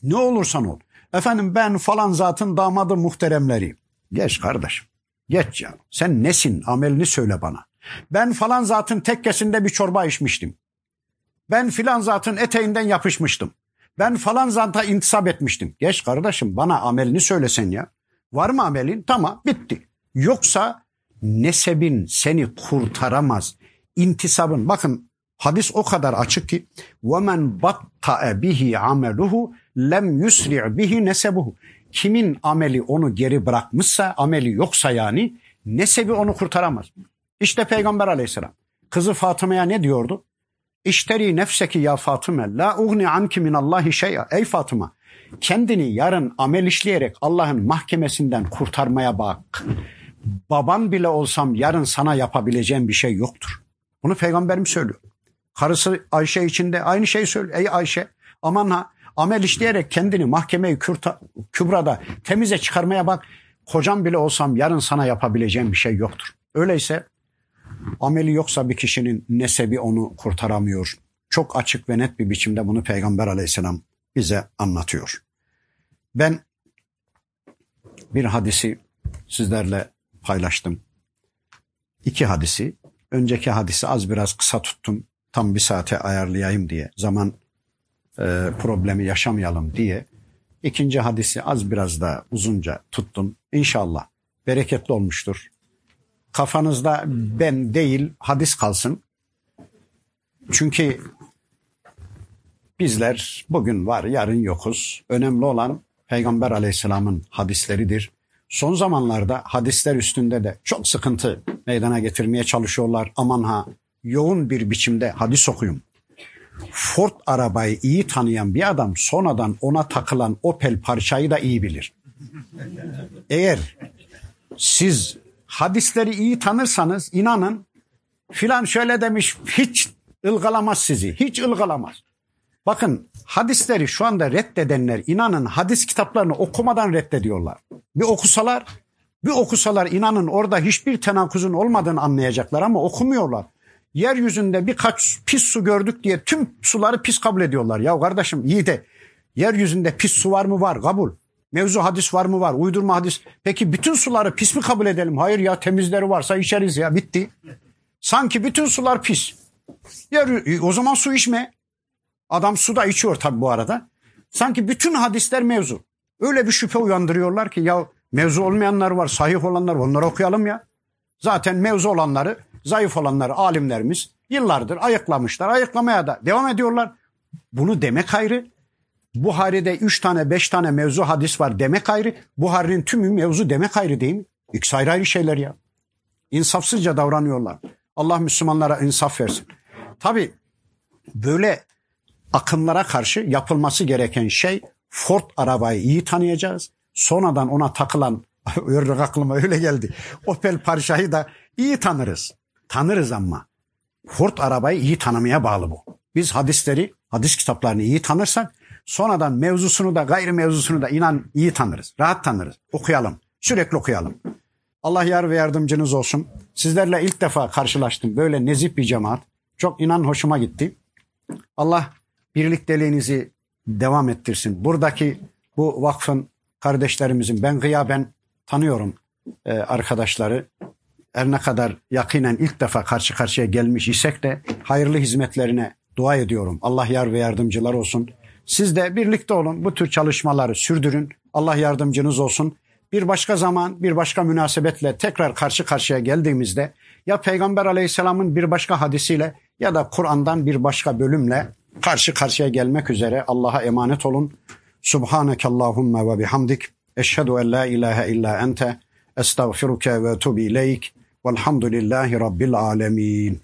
Ne olursan ol. Efendim ben falan zatın damadı muhteremleri. Geç kardeşim. Geç ya. Sen nesin? Amelini söyle bana. Ben falan zatın tekkesinde bir çorba içmiştim. Ben filan zatın eteğinden yapışmıştım. Ben falan zata intisap etmiştim. Geç kardeşim bana amelini söylesen ya. Var mı amelin? Tamam bitti. Yoksa nesebin seni kurtaramaz. İntisabın bakın hadis o kadar açık ki وَمَنْ بَطَّأَ bihi ameluhu lem yusri' bihi nesebuhu. Kimin ameli onu geri bırakmışsa, ameli yoksa yani nesebi onu kurtaramaz. İşte Peygamber aleyhisselam kızı Fatıma'ya ne diyordu? İşteri nefseki ya Fatıma la ugni anki min Allahi şey'a. Ey Fatıma kendini yarın amel işleyerek Allah'ın mahkemesinden kurtarmaya bak baban bile olsam yarın sana yapabileceğim bir şey yoktur. Bunu peygamberim söylüyor. Karısı Ayşe içinde aynı şeyi söylüyor. Ey Ayşe aman ha amel işleyerek kendini mahkemeyi kürta, kübrada temize çıkarmaya bak. Kocam bile olsam yarın sana yapabileceğim bir şey yoktur. Öyleyse ameli yoksa bir kişinin nesebi onu kurtaramıyor. Çok açık ve net bir biçimde bunu Peygamber aleyhisselam bize anlatıyor. Ben bir hadisi sizlerle paylaştım. İki hadisi. Önceki hadisi az biraz kısa tuttum. Tam bir saate ayarlayayım diye. Zaman e, problemi yaşamayalım diye. İkinci hadisi az biraz da uzunca tuttum. İnşallah bereketli olmuştur. Kafanızda ben değil hadis kalsın. Çünkü bizler bugün var yarın yokuz. Önemli olan Peygamber aleyhisselamın hadisleridir. Son zamanlarda hadisler üstünde de çok sıkıntı meydana getirmeye çalışıyorlar. Aman ha yoğun bir biçimde hadis okuyun. Ford arabayı iyi tanıyan bir adam sonradan ona takılan Opel parçayı da iyi bilir. Eğer siz hadisleri iyi tanırsanız inanın filan şöyle demiş hiç ılgalamaz sizi. Hiç ılgalamaz. Bakın hadisleri şu anda reddedenler inanın hadis kitaplarını okumadan reddediyorlar. Bir okusalar bir okusalar inanın orada hiçbir tenakuzun olmadığını anlayacaklar ama okumuyorlar. Yeryüzünde birkaç pis su gördük diye tüm suları pis kabul ediyorlar. Ya kardeşim iyi de yeryüzünde pis su var mı? Var kabul. Mevzu hadis var mı? Var. Uydurma hadis. Peki bütün suları pis mi kabul edelim? Hayır ya temizleri varsa içeriz ya bitti. Sanki bütün sular pis. Ya, o zaman su içme. Adam su da içiyor tabii bu arada. Sanki bütün hadisler mevzu. Öyle bir şüphe uyandırıyorlar ki ya mevzu olmayanlar var, sahih olanlar var. Onları okuyalım ya. Zaten mevzu olanları, zayıf olanları alimlerimiz yıllardır ayıklamışlar. Ayıklamaya da devam ediyorlar. Bunu demek ayrı. Buhari'de üç tane beş tane mevzu hadis var demek ayrı. Buhari'nin tümü mevzu demek ayrı değil mi? İkisi ayrı ayrı şeyler ya. İnsafsızca davranıyorlar. Allah Müslümanlara insaf versin. Tabi böyle akımlara karşı yapılması gereken şey Ford arabayı iyi tanıyacağız. Sonradan ona takılan (laughs) örnek aklıma öyle geldi. Opel parçayı da iyi tanırız. Tanırız ama Ford arabayı iyi tanımaya bağlı bu. Biz hadisleri, hadis kitaplarını iyi tanırsak sonradan mevzusunu da gayri mevzusunu da inan iyi tanırız. Rahat tanırız. Okuyalım. Sürekli okuyalım. Allah yar ve yardımcınız olsun. Sizlerle ilk defa karşılaştım. Böyle nezih bir cemaat. Çok inan hoşuma gitti. Allah birlikteliğinizi devam ettirsin. Buradaki bu vakfın kardeşlerimizin ben gıyaben tanıyorum e, arkadaşları. Her ne kadar yakinen ilk defa karşı karşıya gelmiş isek de hayırlı hizmetlerine dua ediyorum. Allah yar ve yardımcılar olsun. Siz de birlikte olun. Bu tür çalışmaları sürdürün. Allah yardımcınız olsun. Bir başka zaman, bir başka münasebetle tekrar karşı karşıya geldiğimizde ya Peygamber Aleyhisselam'ın bir başka hadisiyle ya da Kur'an'dan bir başka bölümle karşı karşıya gelmek üzere Allah'a emanet olun. Subhaneke Allahumma ve bihamdik. Eşhedü en la ilahe illa ente. Estağfiruke ve etubu ileyk. Velhamdülillahi Rabbil alemin.